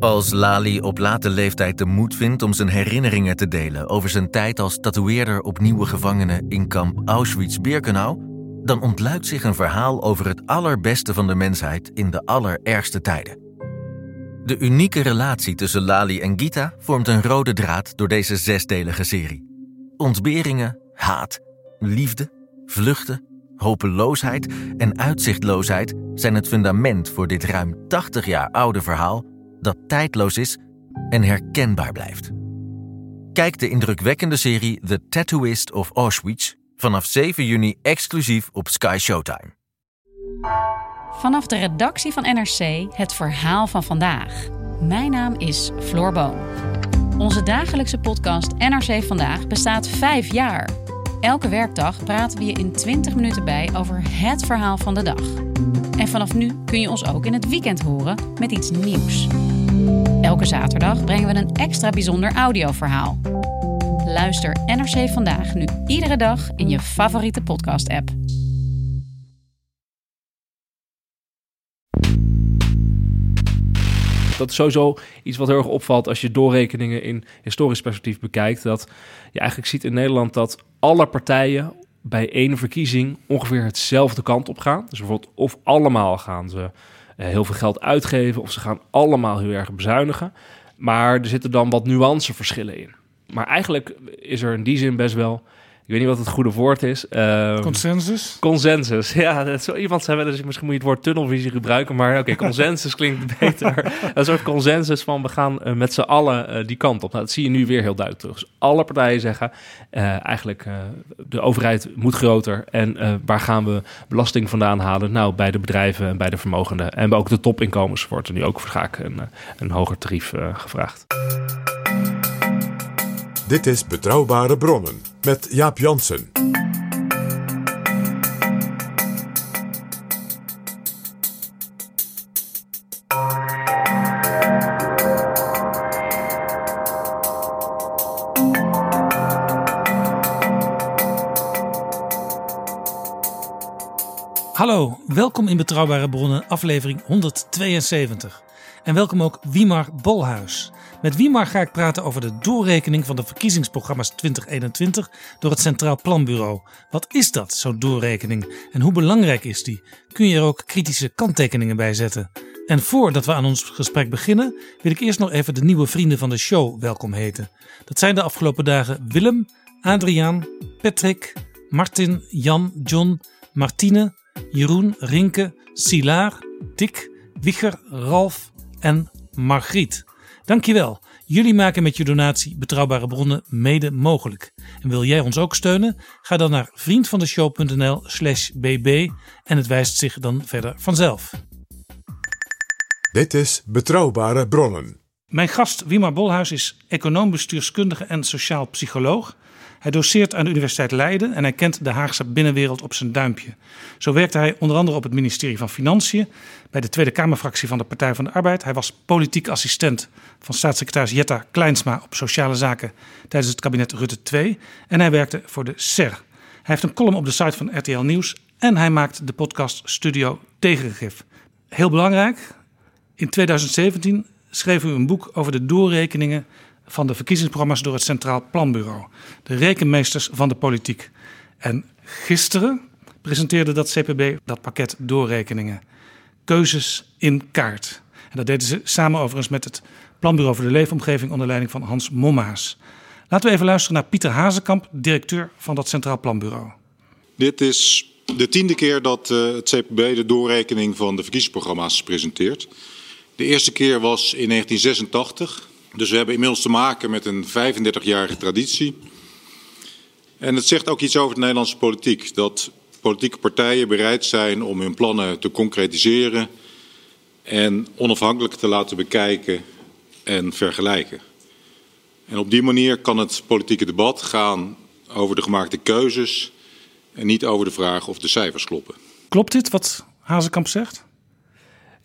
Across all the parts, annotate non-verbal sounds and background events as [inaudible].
Als Lali op late leeftijd de moed vindt om zijn herinneringen te delen over zijn tijd als tatoeëerder op nieuwe gevangenen in kamp Auschwitz-Birkenau, dan ontluikt zich een verhaal over het allerbeste van de mensheid in de allerergste tijden. De unieke relatie tussen Lali en Gita vormt een rode draad door deze zesdelige serie. Ontberingen, haat, liefde, vluchten, hopeloosheid en uitzichtloosheid zijn het fundament voor dit ruim 80 jaar oude verhaal dat tijdloos is en herkenbaar blijft. Kijk de indrukwekkende serie The Tattooist of Auschwitz vanaf 7 juni exclusief op Sky Showtime. Vanaf de redactie van NRC het verhaal van vandaag. Mijn naam is Floor Boon. Onze dagelijkse podcast NRC Vandaag bestaat vijf jaar. Elke werkdag praten we je in 20 minuten bij over het verhaal van de dag. En vanaf nu kun je ons ook in het weekend horen met iets nieuws. Elke zaterdag brengen we een extra bijzonder audioverhaal. Luister NRC Vandaag nu iedere dag in je favoriete podcast-app. Dat is sowieso iets wat heel erg opvalt als je doorrekeningen in historisch perspectief bekijkt. Dat je eigenlijk ziet in Nederland dat alle partijen bij één verkiezing ongeveer hetzelfde kant op gaan. Dus bijvoorbeeld of allemaal gaan ze eh, heel veel geld uitgeven of ze gaan allemaal heel erg bezuinigen. Maar er zitten dan wat nuanceverschillen in. Maar eigenlijk is er in die zin best wel ik weet niet wat het goede woord is. Uh, consensus? Consensus, ja. Dat zo iemand zei wel eens, misschien moet je het woord tunnelvisie gebruiken. Maar oké, [laughs] consensus klinkt beter. een soort consensus van we gaan uh, met z'n allen uh, die kant op. Nou, dat zie je nu weer heel duidelijk terug. Dus alle partijen zeggen eh, eigenlijk de overheid moet groter. En waar gaan we belasting vandaan halen? Nou, bij de bedrijven en bij de vermogenden. En ook de topinkomens wordt er nu ook vaak een, een hoger tarief gevraagd. Dit is Betrouwbare Bronnen met Jaap Jansen. Hallo, welkom in Betrouwbare Bronnen, aflevering 172. En welkom ook Wiemar Bolhuis. Met Wiemar ga ik praten over de doorrekening van de verkiezingsprogramma's 2021 door het Centraal Planbureau. Wat is dat, zo'n doorrekening? En hoe belangrijk is die? Kun je er ook kritische kanttekeningen bij zetten? En voordat we aan ons gesprek beginnen, wil ik eerst nog even de nieuwe vrienden van de show welkom heten. Dat zijn de afgelopen dagen Willem, Adriaan, Patrick, Martin, Jan, John, Martine, Jeroen, Rinke, Silaar, Dick, Wicher, Ralf en Margriet. Dankjewel. Jullie maken met je donatie betrouwbare bronnen mede mogelijk. En wil jij ons ook steunen? Ga dan naar vriendvandeshow.nl slash bb en het wijst zich dan verder vanzelf. Dit is Betrouwbare Bronnen. Mijn gast Wimar Bolhuis is econoom, bestuurskundige en sociaal psycholoog. Hij doseert aan de Universiteit Leiden en hij kent de Haagse binnenwereld op zijn duimpje. Zo werkte hij onder andere op het ministerie van Financiën, bij de Tweede Kamerfractie van de Partij van de Arbeid. Hij was politiek assistent van staatssecretaris Jetta Kleinsma op sociale zaken tijdens het kabinet Rutte II. En hij werkte voor de SER. Hij heeft een column op de site van RTL Nieuws en hij maakt de podcast Studio Tegengif. Heel belangrijk, in 2017 schreef u een boek over de doorrekeningen van de verkiezingsprogramma's door het Centraal Planbureau. De rekenmeesters van de politiek. En gisteren presenteerde dat CPB dat pakket doorrekeningen. Keuzes in kaart. En dat deden ze samen overigens met het Planbureau voor de Leefomgeving onder leiding van Hans Mommaas. Laten we even luisteren naar Pieter Hazekamp, directeur van dat Centraal Planbureau. Dit is de tiende keer dat uh, het CPB de doorrekening van de verkiezingsprogramma's presenteert. De eerste keer was in 1986. Dus we hebben inmiddels te maken met een 35-jarige traditie. En het zegt ook iets over de Nederlandse politiek. Dat politieke partijen bereid zijn om hun plannen te concretiseren en onafhankelijk te laten bekijken en vergelijken. En op die manier kan het politieke debat gaan over de gemaakte keuzes en niet over de vraag of de cijfers kloppen. Klopt dit wat Hazekamp zegt?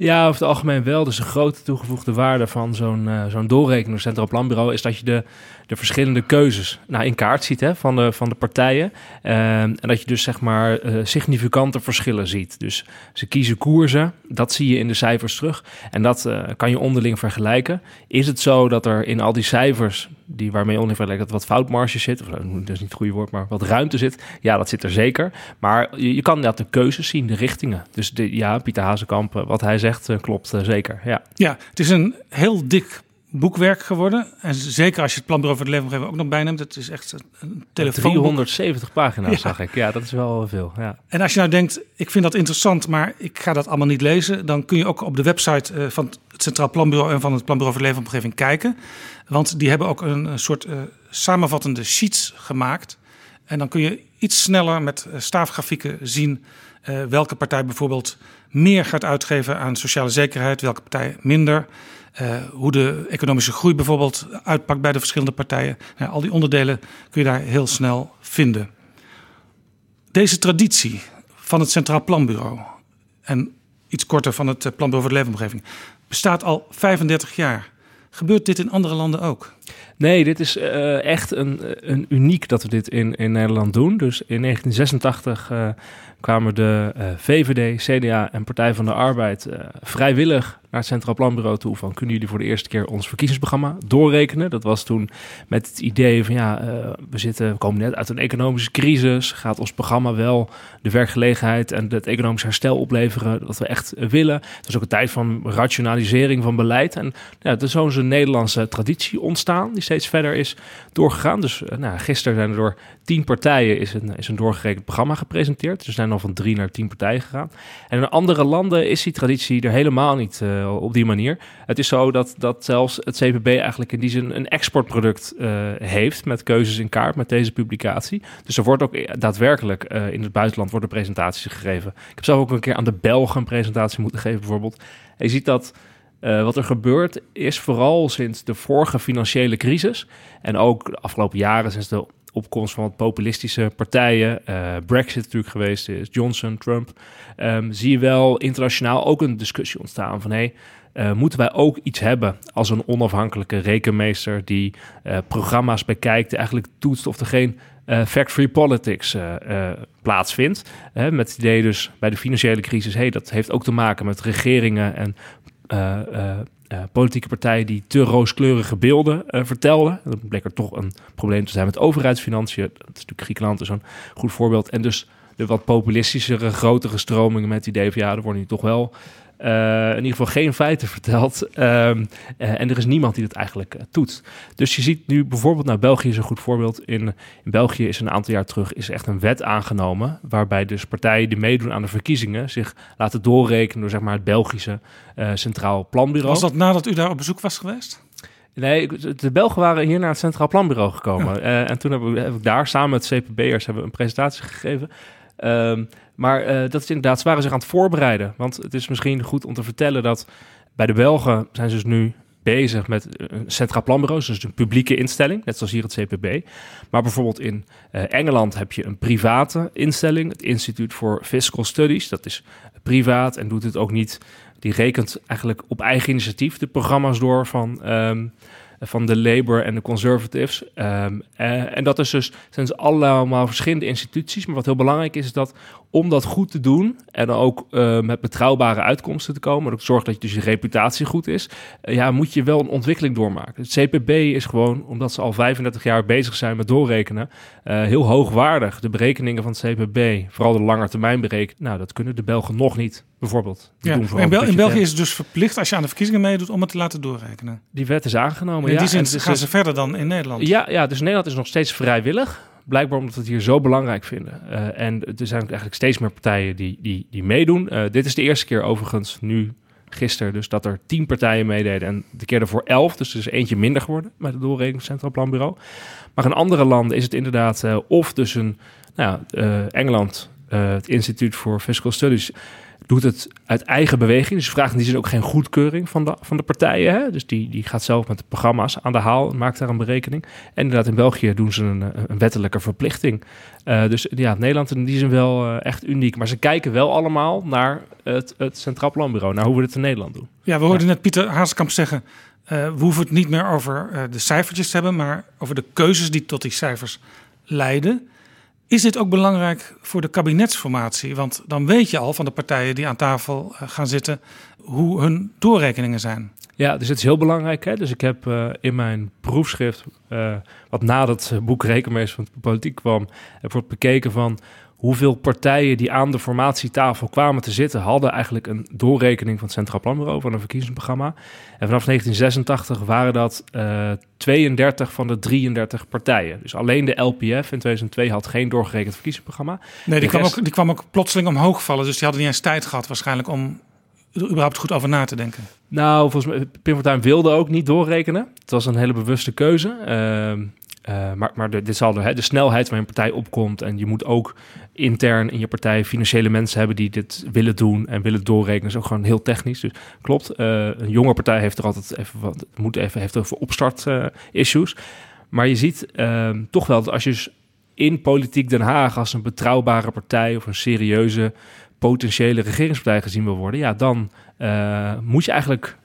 Ja, over het algemeen wel. Dus een grote toegevoegde waarde van zo'n uh, zo'n doorrekening Centraal Planbureau is dat je de, de verschillende keuzes nou, in kaart ziet hè, van, de, van de partijen. Uh, en dat je dus zeg maar uh, significante verschillen ziet. Dus ze kiezen koersen, dat zie je in de cijfers terug. En dat uh, kan je onderling vergelijken. Is het zo dat er in al die cijfers, die waarmee onderling vergelijkt, dat wat foutmarge zit, of dat is niet het goede woord, maar wat ruimte zit? Ja, dat zit er zeker. Maar je, je kan inderdaad de keuzes zien, de richtingen. Dus de, ja, Pieter Hazekamp, wat hij zegt, klopt zeker. Ja. ja, het is een heel dik boekwerk geworden. En zeker als je het planbureau voor de leefomgeving ook nog bijneemt. Het is echt een telefoon. 370 pagina's ja. zag ik. Ja, dat is wel veel. Ja. En als je nou denkt, ik vind dat interessant, maar ik ga dat allemaal niet lezen. Dan kun je ook op de website van het Centraal Planbureau en van het Planbureau voor de Leefomgeving kijken. Want die hebben ook een, soort uh, samenvattende sheets gemaakt. En dan kun je iets sneller met uh, staafgrafieken zien welke partij bijvoorbeeld meer gaat uitgeven aan sociale zekerheid, welke partij minder. Uh, hoe de economische groei bijvoorbeeld uitpakt bij de verschillende partijen. Nou, al die onderdelen kun je daar heel snel vinden. Deze traditie van het Centraal Planbureau en iets korter van het Planbureau voor de Leefomgeving bestaat al 35 jaar. Gebeurt dit in andere landen ook? Nee, dit is uh, echt een, een uniek dat we dit in, in Nederland doen. Dus in 1986 uh, kwamen de uh, VVD, CDA en Partij van de Arbeid vrijwillig naar het Centraal Planbureau toe van kunnen jullie voor de eerste keer ons verkiezingsprogramma doorrekenen. Dat was toen met het idee van ja, uh, we, zitten, we komen net uit een economische crisis. Gaat ons programma wel de werkgelegenheid en het economisch herstel opleveren dat we echt willen. Het was ook een tijd van rationalisering van beleid. En ja, er is zo'n Nederlandse traditie ontstaan die steeds verder is doorgegaan. Dus nou, gisteren zijn er door tien partijen is een, is een doorgerekend programma gepresenteerd. Er zijn van drie naar tien partijen gegaan. En in andere landen is die traditie er helemaal niet uh, op die manier. Het is zo dat, dat zelfs het CPB eigenlijk in die zin een exportproduct uh, heeft met keuzes in kaart met deze publicatie. Dus er wordt ook daadwerkelijk uh, in het buitenland worden presentaties gegeven. Ik heb zelf ook een keer aan de Belgen een presentatie moeten geven bijvoorbeeld. Je ziet dat wat er gebeurt is vooral sinds de vorige financiële crisis en ook de afgelopen jaren sinds de opkomst van wat populistische partijen, uh, Brexit natuurlijk geweest is, Johnson, Trump, um, zie je wel internationaal ook een discussie ontstaan van hey, uh, moeten wij ook iets hebben als een onafhankelijke rekenmeester die uh, programma's bekijkt, eigenlijk toetst of er geen fact-free politics plaatsvindt. met het idee dus bij de financiële crisis, hey, dat heeft ook te maken met regeringen en politieke partijen die te rooskleurige beelden vertelden. Dat bleek er toch een probleem te zijn met overheidsfinanciën. Dat is natuurlijk Griekenland is een goed voorbeeld. En dus de wat populistischere, grotere stromingen met het idee van ja, er worden nu toch wel uh, in ieder geval geen feiten verteld. Um, uh, en er is niemand die dat eigenlijk uh, doet. Dus je ziet nu bijvoorbeeld, nou België is een goed voorbeeld. In, in België is een aantal jaar terug is echt een wet aangenomen. Waarbij dus partijen die meedoen aan de verkiezingen zich laten doorrekenen door zeg maar, het Belgische Centraal Planbureau. Was dat nadat u daar op bezoek was geweest? Nee, de Belgen waren hier naar het Centraal Planbureau gekomen. Ja. en toen hebben we, heb ik daar samen met CPB'ers hebben we een presentatie gegeven. Um, maar uh, dat is inderdaad, ze waren zich aan het voorbereiden. Want het is misschien goed om te vertellen dat bij de Belgen zijn ze dus nu bezig met een centraal planbureau, dus een publieke instelling, net zoals hier het CPB. Maar bijvoorbeeld in uh, Engeland heb je een private instelling, het Institute for Fiscal Studies. Dat is privaat en doet het ook niet. Die rekent eigenlijk op eigen initiatief de programma's door van um, van de Labour en de Conservatives. Uh, en dat is dus, zijn dus allemaal verschillende instituties. Maar wat heel belangrijk is, is dat om dat goed te doen en dan ook uh, met betrouwbare uitkomsten te komen, dat zorgt dat je dus je reputatie goed is, uh, ja, moet je wel een ontwikkeling doormaken. Het CPB is gewoon, omdat ze al 35 jaar bezig zijn met doorrekenen, heel hoogwaardig. De berekeningen van het CPB, vooral de langetermijn berekeningen, nou, dat kunnen de Belgen nog niet bijvoorbeeld. Ja, in, Bel in België is het dus verplicht als je aan de verkiezingen meedoet om het te laten doorrekenen. Die wet is aangenomen. In die zin gaan ze verder dan in Nederland. Ja, ja, dus Nederland is nog steeds vrijwillig. Blijkbaar omdat we het hier zo belangrijk vinden. Uh, en er zijn eigenlijk steeds meer partijen die, die, die meedoen. Uh, dit is de eerste keer overigens nu gisteren dus dat er tien partijen meededen en de keer ervoor elf. Dus er is eentje minder geworden bij het doorrekening Centraal Planbureau. Maar in andere landen is het inderdaad uh, of dus een, nou, Engeland, het Instituut voor Fiscal Studies doet het uit eigen beweging. Dus vraagt in die zin ook geen goedkeuring van de, van de partijen. Hè? Dus die, die gaat zelf met de programma's aan de haal en maakt daar een berekening. En inderdaad, in België doen ze een, een wettelijke verplichting. Uh, dus ja, Nederland in die zin wel uh, echt uniek. Maar ze kijken wel allemaal naar het, het Centraal Planbureau, naar hoe we het in Nederland doen. Ja, we hoorden net Pieter Haaskamp zeggen... Uh, we hoeven het niet meer over de cijfertjes te hebben... maar over de keuzes die tot die cijfers leiden... Is dit ook belangrijk voor de kabinetsformatie? Want dan weet je al van de partijen die aan tafel eh, gaan zitten hoe hun doorrekeningen zijn. Ja, dus het is heel belangrijk. Hè? Dus ik heb uh, in mijn proefschrift, uh, wat na dat boek Rekenmeester van de Politiek kwam, heb ik bekeken van hoeveel partijen die aan de formatietafel kwamen te zitten, hadden eigenlijk een doorrekening van het Centraal Planbureau van een verkiezingsprogramma. En vanaf 1986 waren dat uh, eh, 32 van de 33 partijen. Dus alleen de LPF in 2002 had geen doorgerekend verkiezingsprogramma. Nee, die, kwam, ook, die kwam ook plotseling omhoog vallen. Dus die hadden niet eens tijd gehad waarschijnlijk om er überhaupt goed over na te denken. Nou, volgens mij, Pim Fortuyn wilde ook niet doorrekenen. Het was een hele bewuste keuze. Uh, uh, maar maar de, dit zal de, snelheid waar een partij opkomt. En je moet ook intern in je partij financiële mensen hebben die dit willen doen en willen doorrekenen. is ook gewoon heel technisch. Dus klopt, uh, een jonge partij heeft er altijd even wat, moet even, heeft over opstart uh, issues. Maar je ziet ehm, toch wel dat als je in politiek Den Haag als een betrouwbare partij of een serieuze potentiële regeringspartij gezien wil worden, ja, dan moet je eigenlijk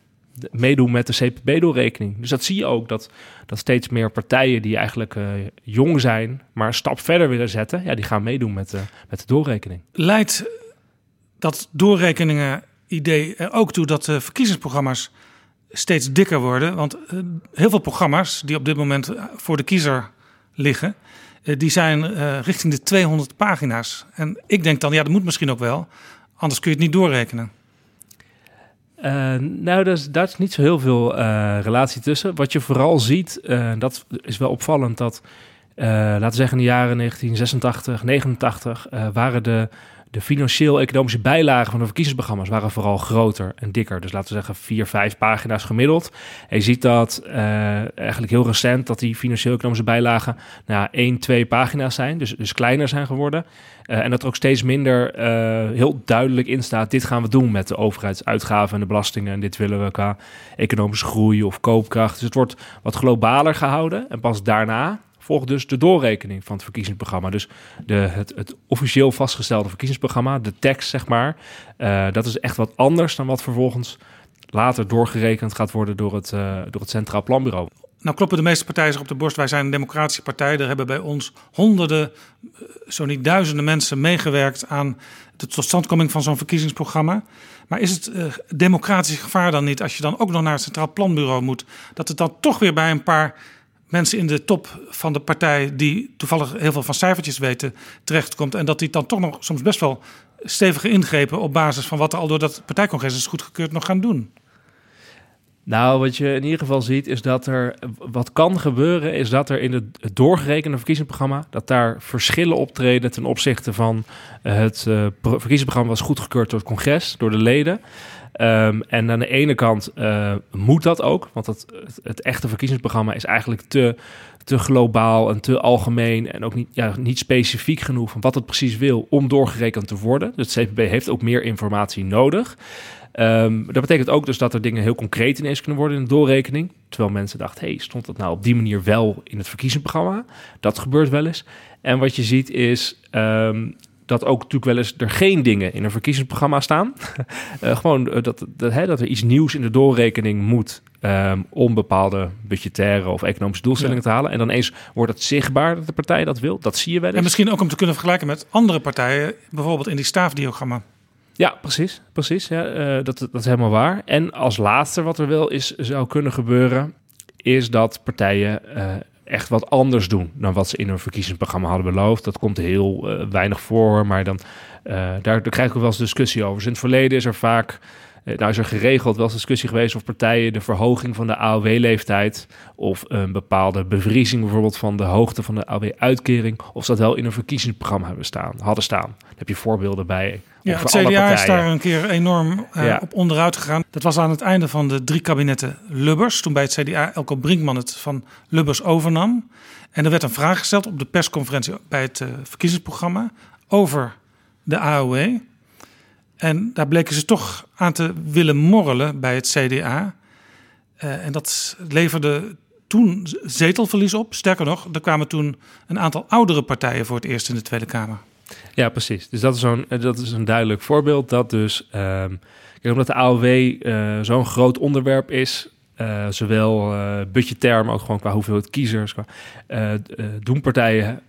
meedoen met de CPB-doorrekening. Dus dat zie je ook, dat, dat steeds meer partijen die eigenlijk uh, jong zijn, maar een stap verder willen zetten, ja, die gaan meedoen met, uh, met de doorrekening. Leidt dat doorrekeningen idee er ook toe dat de verkiezingsprogramma's steeds dikker worden? Want heel veel programma's die op dit moment voor de kiezer liggen, die zijn richting de 200 pagina's. En ik denk dan, ja, dat moet misschien ook wel, anders kun je het niet doorrekenen. Uh, nou, daar is, is niet zo heel veel uh, relatie tussen. Wat je vooral ziet, uh, dat is wel opvallend, dat laten we zeggen in de jaren 1986, 89 waren de, de financieel-economische bijlagen van de verkiezingsprogramma's waren vooral groter en dikker. Dus laten we zeggen vier, vijf pagina's gemiddeld. En je ziet dat eigenlijk heel recent dat die financieel-economische bijlagen nou, één, twee pagina's zijn, dus, dus kleiner zijn geworden. Uh, en dat er ook steeds minder uh, heel duidelijk in staat: dit gaan we doen met de overheidsuitgaven en de belastingen. En dit willen we qua economische groei of koopkracht. Dus het wordt wat globaler gehouden. En pas daarna volgt dus de doorrekening van het verkiezingsprogramma. Dus de, het, het officieel vastgestelde verkiezingsprogramma, de tekst zeg maar. Uh, dat is echt wat anders dan wat vervolgens later doorgerekend gaat worden door het, door het Centraal Planbureau. Nou kloppen de meeste partijen zich op de borst. Wij zijn een democratische partij. Er hebben bij ons honderden, eh, zo niet duizenden mensen meegewerkt aan de totstandkoming van zo'n verkiezingsprogramma. Maar is het uh, democratisch gevaar dan niet als je dan ook nog naar het Centraal Planbureau moet, dat het dan toch weer bij een paar mensen in de top van de partij die toevallig heel veel van cijfertjes weten terechtkomt en dat die dan toch nog soms best wel stevige ingrepen op basis van wat er al door dat partijcongres is goedgekeurd nog gaan doen? Nou, wat je in ieder geval ziet is dat er wat kan gebeuren, is dat er in het, doorgerekende verkiezingsprogramma dat daar verschillen optreden ten opzichte van uh, het uh, verkiezingsprogramma was goedgekeurd door het congres, door de leden. Um, en aan de ene kant uh, moet dat ook, want het, het, het, echte verkiezingsprogramma is eigenlijk te, te globaal en te algemeen en ook niet, ja, niet specifiek genoeg van wat het precies wil om doorgerekend te worden. Dus het CPB heeft ook meer informatie nodig. Um, dat betekent ook dus dat er dingen heel concreet ineens kunnen worden in de doorrekening. Terwijl mensen dachten, hey, stond dat nou op die manier wel in het verkiezingsprogramma? Dat gebeurt wel eens. En wat je ziet is um, dat ook natuurlijk wel eens er geen dingen in een verkiezingsprogramma staan. uh, [laughs] gewoon uh, dat, dat, hè, dat er iets nieuws in de doorrekening moet um, om bepaalde budgettaire of economische doelstellingen ja. te halen. En dan eens wordt het zichtbaar dat de partij dat wil. Dat zie je wel eens. En misschien ook om te kunnen vergelijken met andere partijen, bijvoorbeeld in die staafdiagramma. Ja, precies. precies ja, uh, dat, dat is helemaal waar. En als laatste wat er wel is, zou kunnen gebeuren, is dat partijen uh, echt wat anders doen dan wat ze in hun verkiezingsprogramma hadden beloofd. Dat komt heel uh, weinig voor, maar dan, daar, daar krijg ik wel eens discussie over. Dus in het verleden is er vaak nou is er geregeld wel eens discussie geweest of partijen de verhoging van de AOW-leeftijd of een bepaalde bevriezing bijvoorbeeld van de hoogte van de AOW-uitkering, of ze dat wel in een verkiezingsprogramma hebben staan, hadden staan. Daar heb je voorbeelden bij. Ja, het CDA is daar een keer enorm uh, ja. op onderuit gegaan. Dat was aan het einde van de drie kabinetten Lubbers, toen bij het CDA Elko Brinkman het van Lubbers overnam. En er werd een vraag gesteld op de persconferentie bij het uh, verkiezingsprogramma over de AOW. En daar bleken ze toch aan te willen morrelen bij het CDA. Uh, en dat leverde toen zetelverlies op. Sterker nog, er kwamen toen een aantal oudere partijen voor het eerst in de Tweede Kamer. Ja, precies. Dus dat is, zo'n, dat is een duidelijk voorbeeld. Dat dus, um, kijk, omdat de AOW uh, zo'n groot onderwerp is, uh, zowel uh, maar ook gewoon qua hoeveelheid kiezers. Qua, doen partijen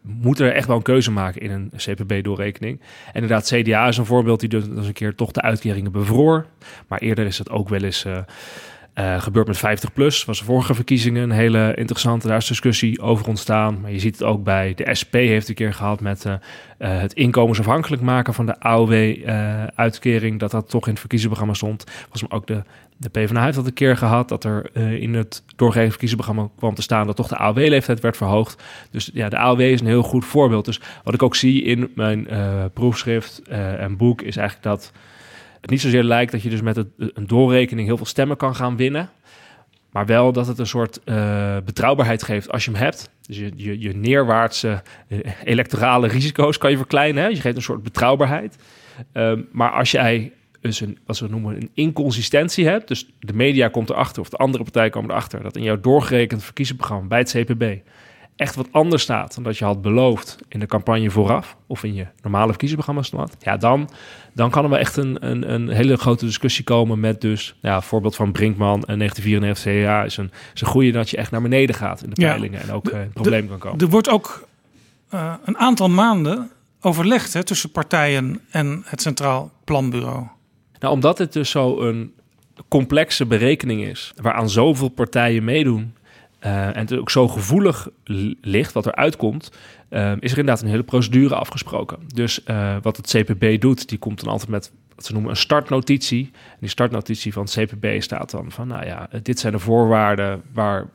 moeten er echt wel een keuze maken in een CPB-doorrekening. En inderdaad, CDA is een voorbeeld die dus een keer toch de uitkeringen bevroor. Maar eerder is dat ook wel eens uh, gebeurt met 50 plus. Was de vorige verkiezingen een hele interessante. Daar is discussie over ontstaan. Maar je ziet het ook bij de SP heeft een keer gehad met uh, uh, het inkomensafhankelijk maken van de AOW-uitkering. dat dat toch in het verkiezingsprogramma stond. Was maar ook de, de PvdA heeft dat een keer gehad. Dat er in het doorgegeven verkiezingsprogramma kwam te staan dat toch de AOW-leeftijd werd verhoogd. Dus ja, de AOW is een heel goed voorbeeld. Dus wat ik ook zie in mijn proefschrift en boek is eigenlijk dat het niet zozeer lijkt dat je dus met een doorrekening heel veel stemmen kan gaan winnen. Maar wel dat het een soort uh, betrouwbaarheid geeft als je hem hebt. Dus je, je, neerwaartse uh, electorale risico's kan je verkleinen. Hè? Je geeft een soort betrouwbaarheid. Um, maar als jij dus een, wat we noemen een inconsistentie hebt. Dus de media komt erachter of de andere partijen komen erachter. Dat in jouw doorgerekend verkiezingsprogramma bij het CPB echt wat anders staat dan dat je had beloofd in de campagne vooraf of in je normale verkiezingsprogramma stond, ja, dan, dan kan er wel echt een, een, een hele grote discussie komen met dus, ja, voorbeeld van Brinkman en 1994 CDA is een, is een goede dat je echt naar beneden gaat in de peilingen en ook uh, een probleem kan komen. Er wordt ook uh, een aantal maanden overlegd hè, tussen partijen en het Centraal Planbureau. Nou, omdat het dus zo een complexe berekening is, waaraan zoveel partijen meedoen, uh, en het ook zo gevoelig ligt wat er uitkomt, uh, is er inderdaad een hele procedure afgesproken. Dus uh, wat het CPB doet, die komt dan altijd met wat ze noemen een startnotitie. Die startnotitie van het CPB staat dan van, nou ja, dit zijn de voorwaarden waar,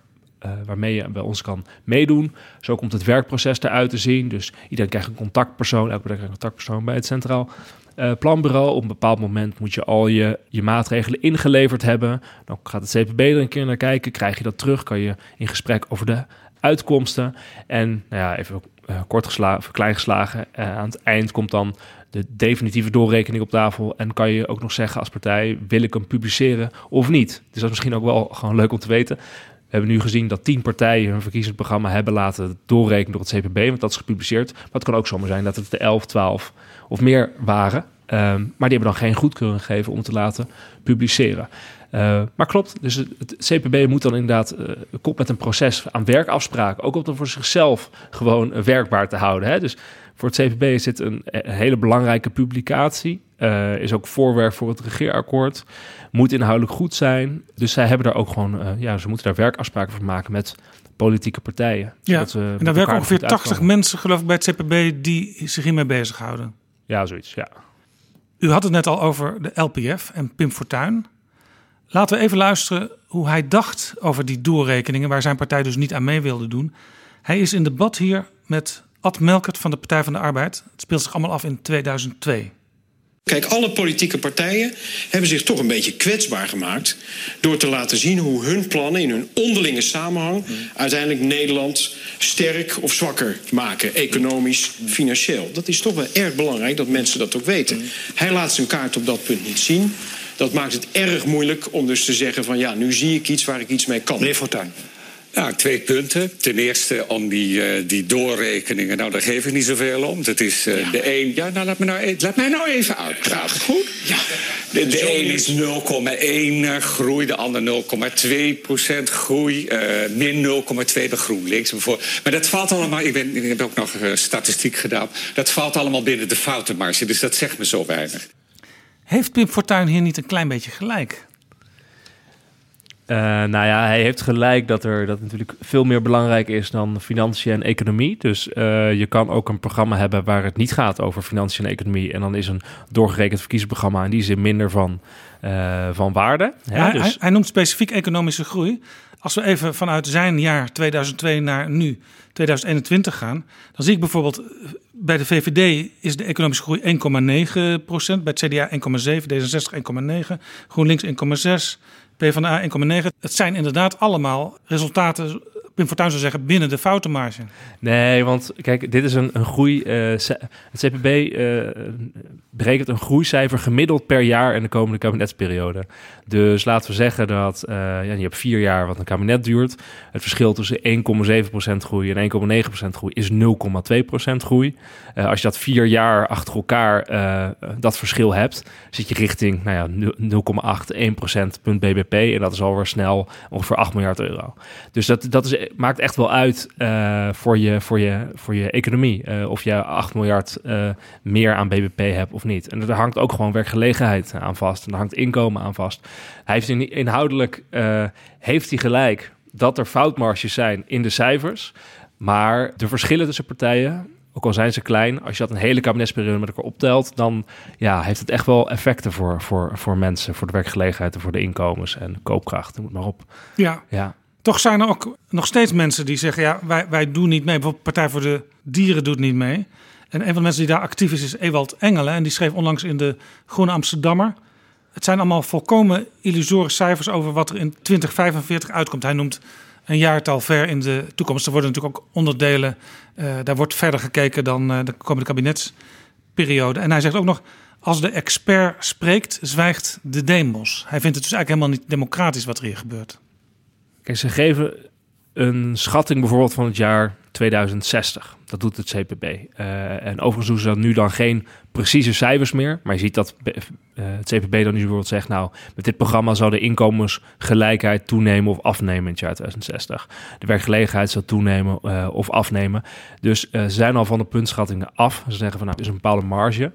waarmee je bij ons kan meedoen. Zo komt het werkproces eruit te zien. Dus iedereen krijgt een contactpersoon, elke krijgt een contactpersoon bij het Centraal uh, planbureau. Op een bepaald moment moet je al je, je maatregelen ingeleverd hebben. Dan gaat het CPB er een keer naar kijken. Krijg je dat terug? Kan je in gesprek over de uitkomsten. En nou ja, even uh, kort geslagen, klein geslagen. Uh, aan het eind komt dan de definitieve doorrekening op tafel. En kan je ook nog zeggen als partij: wil ik hem publiceren of niet? Dus dat is misschien ook wel gewoon leuk om te weten. We hebben nu gezien dat tien partijen hun verkiezingsprogramma hebben laten doorrekenen door het CPB, want dat is gepubliceerd. Maar het kan ook zomaar zijn dat het de 11, 12 of meer waren. Um, maar die hebben dan geen goedkeuring gegeven om te laten publiceren. Uh, maar klopt, dus het, CPB moet dan inderdaad uh, komt met een proces aan werkafspraken. Ook om het voor zichzelf gewoon werkbaar te houden. Hè? Dus voor het CPB dit een, een hele belangrijke publicatie. Uh, is ook voorwerp voor het regeerakkoord. Moet inhoudelijk goed zijn. Dus zij hebben daar ook gewoon, ja, ze moeten daar werkafspraken voor maken met politieke partijen. Ja, en daar werken ongeveer 80 mensen, geloof ik, bij het CPB die zich hiermee bezighouden. Ja, zoiets, ja. U had het net al over de LPF en Pim Fortuyn. Laten we even luisteren hoe hij dacht over die doorrekeningen... waar zijn partij dus niet aan mee wilde doen. Hij is in debat hier met Ad Melkert van de Partij van de Arbeid. Het speelt zich allemaal af in 2002. Kijk, alle politieke partijen hebben zich toch een beetje kwetsbaar gemaakt door te laten zien hoe hun plannen in hun onderlinge samenhang uiteindelijk Nederland sterk of zwakker maken, economisch, financieel. Dat is toch wel erg belangrijk dat mensen dat ook weten. Hij laat zijn kaart op dat punt niet zien. Dat maakt het erg moeilijk om dus te zeggen van ja, nu zie ik iets waar ik iets mee kan. Meneer Fortuyn. Nou, twee punten. Ten eerste om die, uh, die doorrekeningen. Nou, daar geef ik niet zoveel om. Dat is uh, ja. de een. Ja, nou, laat, me nou, e- laat mij nou even uitpraten. Goed? Ja. De, de een is 0,1 groei, de ander 0,2 procent groei. Uh, min 0,2 bij GroenLinks. Maar dat valt allemaal. Ik, ben, ik heb ook nog statistiek gedaan. Dat valt allemaal binnen de foutenmarge. Dus dat zegt me zo weinig. Heeft Pim Fortuyn hier niet een klein beetje gelijk? Uh, nou ja, hij heeft gelijk dat er dat natuurlijk veel meer belangrijk is dan financiën en economie. Dus uh, je kan ook een programma hebben waar het niet gaat over financiën en economie. En dan is een doorgerekend verkiezingsprogramma in die zin minder van, uh, van waarde. Ja, dus... hij, hij, noemt specifiek economische groei. Als we even vanuit zijn jaar 2002 naar nu 2021 gaan, dan zie ik bijvoorbeeld bij de VVD is de economische groei 1,9 procent, bij het CDA 1,7, D66 1,9, GroenLinks 1,6. PvdA 1,9. Het zijn inderdaad allemaal resultaten Pim Fortuyn zou zeggen, binnen de foutenmarge. Nee, want kijk, dit is een, een groei. Uh, het CPB uh, berekent een groeicijfer gemiddeld per jaar in de komende kabinetsperiode. Dus laten we zeggen dat uh, ja, je hebt vier jaar wat een kabinet duurt. Het verschil tussen 1,7% groei en 1,9% groei is 0,2% groei. Als je dat vier jaar achter elkaar dat verschil hebt, zit je richting nou ja, 0,8, 1% punt BBP. En dat is alweer snel ongeveer 8 miljard euro. Dus dat, dat is, maakt echt wel uit voor, je, voor, je, voor je economie. of je 8 miljard meer aan BBP hebt of niet. En er hangt ook gewoon werkgelegenheid aan vast. En er hangt inkomen aan vast. In, inhoudelijk heeft hij gelijk dat er foutmarges zijn in de cijfers. Maar de verschillen tussen partijen, ook al zijn ze klein, als je dat een hele kabinetsperiode met elkaar optelt, dan ja, heeft het echt wel effecten voor, voor, voor mensen, voor de werkgelegenheid en voor de inkomens en koopkracht. Moet maar op. Ja. ja. Toch zijn er ook nog steeds mensen die zeggen: ja, wij, wij doen niet mee. Bijvoorbeeld Partij voor de Dieren doet niet mee. En een van de mensen die daar actief is, is Ewald Engelen. En die schreef onlangs in de Groene Amsterdammer. Het zijn allemaal volkomen illusorische cijfers over wat er in 2045 uitkomt. Hij noemt een jaartal ver in de toekomst. Er worden natuurlijk ook onderdelen. Uh, daar wordt verder gekeken dan uh, de komende kabinetsperiode. En hij zegt ook nog. Als de expert spreekt, zwijgt de demos. Hij vindt het dus eigenlijk helemaal niet democratisch wat er hier gebeurt. Kijk, ze geven een schatting bijvoorbeeld van het jaar 2060. Dat doet het CPB. Uh, en overigens doen ze dan nu dan geen precieze cijfers meer. Maar je ziet dat uh, het CPB dan nu bijvoorbeeld zegt... nou, met dit programma zal de inkomensgelijkheid toenemen of afnemen in het jaar 2060. De werkgelegenheid zal toenemen uh, of afnemen. Dus ze zijn al van de puntschattingen af. Ze zeggen van nou, er is een bepaalde marge...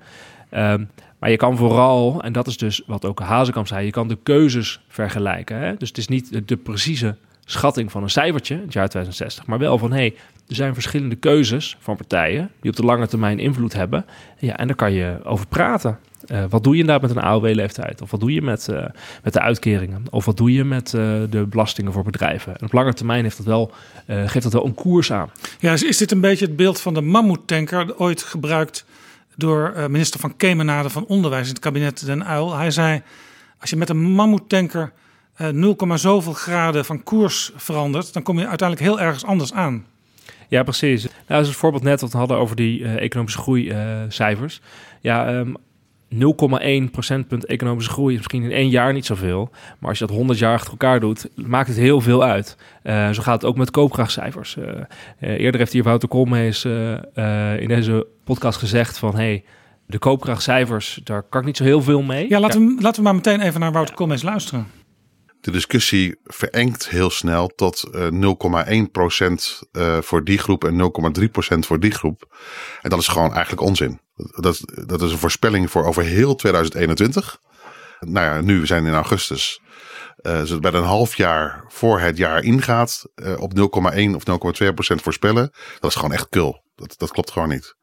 Um, maar je kan vooral, en dat is dus wat ook Hazekamp zei, je kan de keuzes vergelijken. Hè? Dus het is niet de, de precieze schatting van een cijfertje, het jaar 2060, maar wel van hé, hey, er zijn verschillende keuzes van partijen die op de lange termijn invloed hebben. Ja, en daar kan je over praten. Uh, wat doe je inderdaad met een AOW-leeftijd? Of wat doe je met, uh, met de uitkeringen? Of wat doe je met uh, de belastingen voor bedrijven? En op lange termijn heeft dat wel, geeft dat wel een koers aan. Ja, is, is dit een beetje het beeld van de mammoetanker, ooit gebruikt door minister van Kemenade van Onderwijs in het kabinet Den Uil? Hij zei, als je met een mammoetanker 0, zoveel graden van koers verandert, dan kom je uiteindelijk heel ergens anders aan. Ja, precies. Nou, dat is het voorbeeld net wat we hadden over die uh, economische groeicijfers. Uh, ja, um, 0,1 procentpunt economische groei is misschien in één jaar niet zoveel. Maar als je dat 100 jaar achter elkaar doet, maakt het heel veel uit. Uh, zo gaat het ook met koopkrachtcijfers. Uh, eerder heeft hier Wouter Koolmees in deze podcast gezegd van... Hey, de koopkrachtcijfers, daar kan ik niet zo heel veel mee. Ja, laten, We, laten we maar meteen even naar Wouter Koolmees luisteren de discussie verengt heel snel tot uh, 0,1% uh, voor die groep en 0,3% voor die groep. En dat is gewoon eigenlijk onzin. Dat, dat is een voorspelling voor over heel 2021. Nou ja, nu we zijn in augustus. Uh, dus bij een half jaar voor het jaar ingaat op 0,1 of 0,2% voorspellen. Dat is gewoon echt kul. Dat, dat klopt gewoon niet.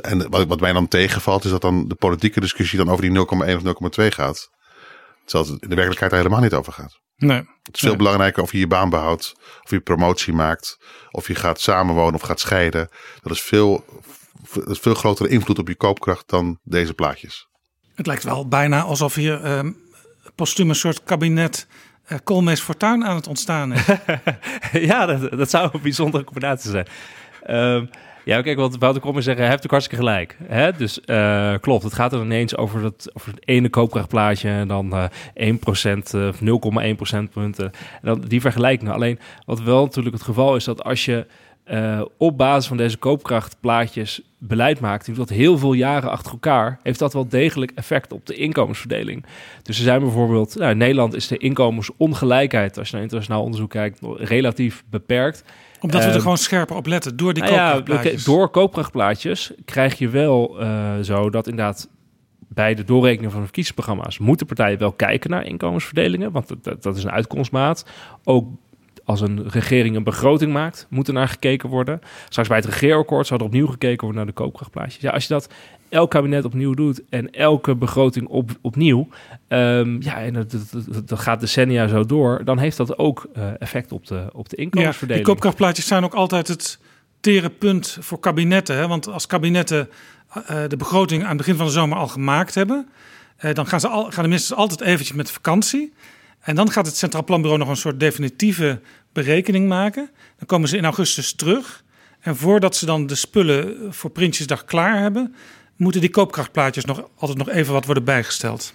En wat, wat mij dan tegenvalt is dat dan de politieke discussie dan over die 0,1 of 0,2 gaat. Terwijl het in de werkelijkheid er helemaal niet over gaat. Nee. Het is veel belangrijker of je je baan behoudt, of je promotie maakt, of je gaat samenwonen of gaat scheiden. Dat is veel, dat is veel grotere invloed op je koopkracht dan deze plaatjes. Het lijkt wel bijna alsof hier uh, postuum een soort kabinet uh, Koolmees Fortuin aan het ontstaan is. [laughs] ja, dat, dat zou een bijzondere combinatie zijn. Um, ja, kijk, wat Wouter Kommer zeggen, heeft ook hartstikke gelijk. Hè? Dus uh, klopt, het gaat er ineens over, dat, over het ene koopkrachtplaatje en dan uh, 1% of 0,1 procentpunten. En dan die vergelijking. Alleen, wat wel natuurlijk het geval is, dat als je op basis van deze koopkrachtplaatjes beleid maakt, dat heel veel jaren achter elkaar, heeft dat wel degelijk effect op de inkomensverdeling. Dus er zijn bijvoorbeeld, nou, in Nederland is de inkomensongelijkheid, als je naar internationaal onderzoek kijkt, relatief beperkt omdat we er ehm, gewoon scherper op letten door die nou koopkrachtplaatjes. Ja, door koopkrachtplaatjes krijg je wel uh, zo dat inderdaad bij de doorrekening van de verkiezingsprogramma's moeten partijen wel kijken naar inkomensverdelingen, want dat, dat is een uitkomstmaat. Ook als een regering een begroting maakt, moet er naar gekeken worden. Straks bij het regeerakkoord zou er opnieuw gekeken worden naar de koopkrachtplaatjes. Ja, als je dat elk kabinet opnieuw doet en elke begroting op, opnieuw, um, ja, en dat, dat, dat, gaat decennia zo door, dan heeft dat ook uh, effect op de, op de inkomensverdeling. Ja, die koopkrachtplaatjes zijn ook altijd het tere punt voor kabinetten. Hè? Want als kabinetten uh, de begroting aan het begin van de zomer al gemaakt hebben, uh, dan gaan, ze al, gaan de ministers altijd eventjes met vakantie. En dan gaat het Centraal Planbureau nog een soort definitieve berekening maken. Dan komen ze in augustus terug. En voordat ze dan de spullen voor Prinsjesdag klaar hebben, moeten die koopkrachtplaatjes nog altijd nog even wat worden bijgesteld.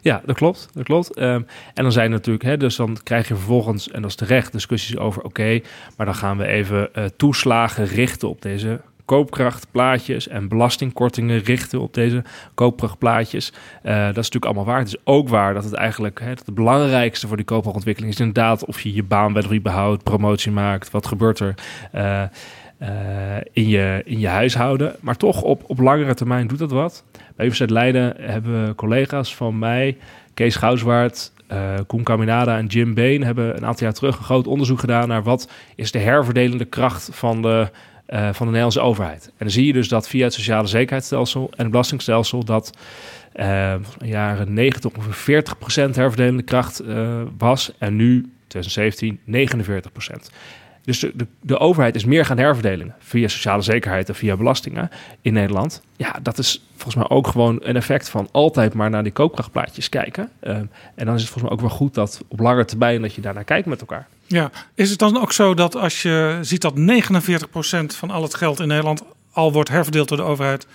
Ja, dat klopt. Dat klopt. Ehm, en dan zijn natuurlijk, hè, dus dan krijg je vervolgens, en dat is terecht, discussies over: oké, maar dan gaan we even uh, toeslagen richten op deze koopkrachtplaatjes en belastingkortingen richten op deze koopkrachtplaatjes. Uh, dat is natuurlijk allemaal waar. Het is ook waar dat het eigenlijk hè, het belangrijkste voor die koopkrachtontwikkeling is inderdaad of je je baan bij behoudt, promotie maakt, wat gebeurt er. Uh, in, je, in je huishouden. Maar toch op, op langere termijn doet dat wat. Bij Universiteit Leiden hebben collega's van mij, Kees Gouswaard, uh, Koen Caminada en Jim Been... hebben een aantal jaar terug een groot onderzoek gedaan... naar wat is de herverdelende kracht van de, uh, van de Nederlandse overheid. En dan zie je dus dat via het sociale zekerheidsstelsel en het belastingstelsel... dat uh, jaren 90 ongeveer 40% herverdelende kracht was... en nu, 2017, 49%. Dus de, de, overheid is meer gaan herverdelen via sociale zekerheid en via belastingen in Nederland. Ja, dat is volgens mij ook gewoon een effect van altijd maar naar die koopkrachtplaatjes kijken. Ehm, en dan is het volgens mij ook wel goed dat op lange termijn dat je daarnaar kijkt met elkaar. Ja, is het dan ook zo dat als je ziet dat 49% van al het geld in Nederland al wordt herverdeeld door de overheid,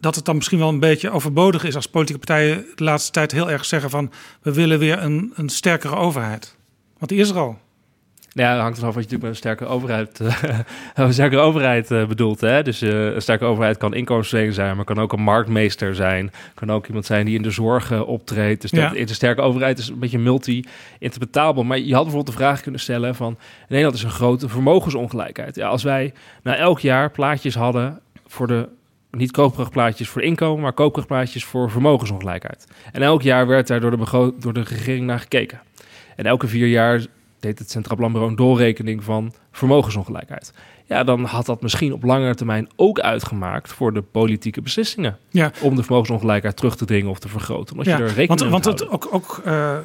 dat het dan misschien wel een beetje overbodig is als politieke partijen de laatste tijd heel erg zeggen van we willen weer een, een sterkere overheid? Want die is er al. Nou ja, dat hangt ervan wat je natuurlijk met een sterke overheid, uh, [laughs] een sterke overheid uh, bedoelt. Hè? Dus uh, een sterke overheid kan inkomensverlening zijn, maar kan ook een marktmeester zijn. Kan ook iemand zijn die in de zorg optreedt. Dus dat, een sterke overheid is een beetje multi-interpretabel. Maar je had bijvoorbeeld de vraag kunnen stellen van... in Nederland is een grote vermogensongelijkheid. Ja, als wij nou elk jaar plaatjes hadden voor de niet koopkrachtplaatjes voor inkomen, maar koopkrachtplaatjes voor vermogensongelijkheid. En elk jaar werd daar door de, door de regering naar gekeken. En elke vier jaar deed het Centraal Planbureau een doorrekening van vermogensongelijkheid. Ja, dan had dat misschien op langere termijn ook uitgemaakt voor de politieke beslissingen. Ja. Om de vermogensongelijkheid terug te dringen of te vergroten. Omdat ja, je er rekening want, want het ook, ook uh,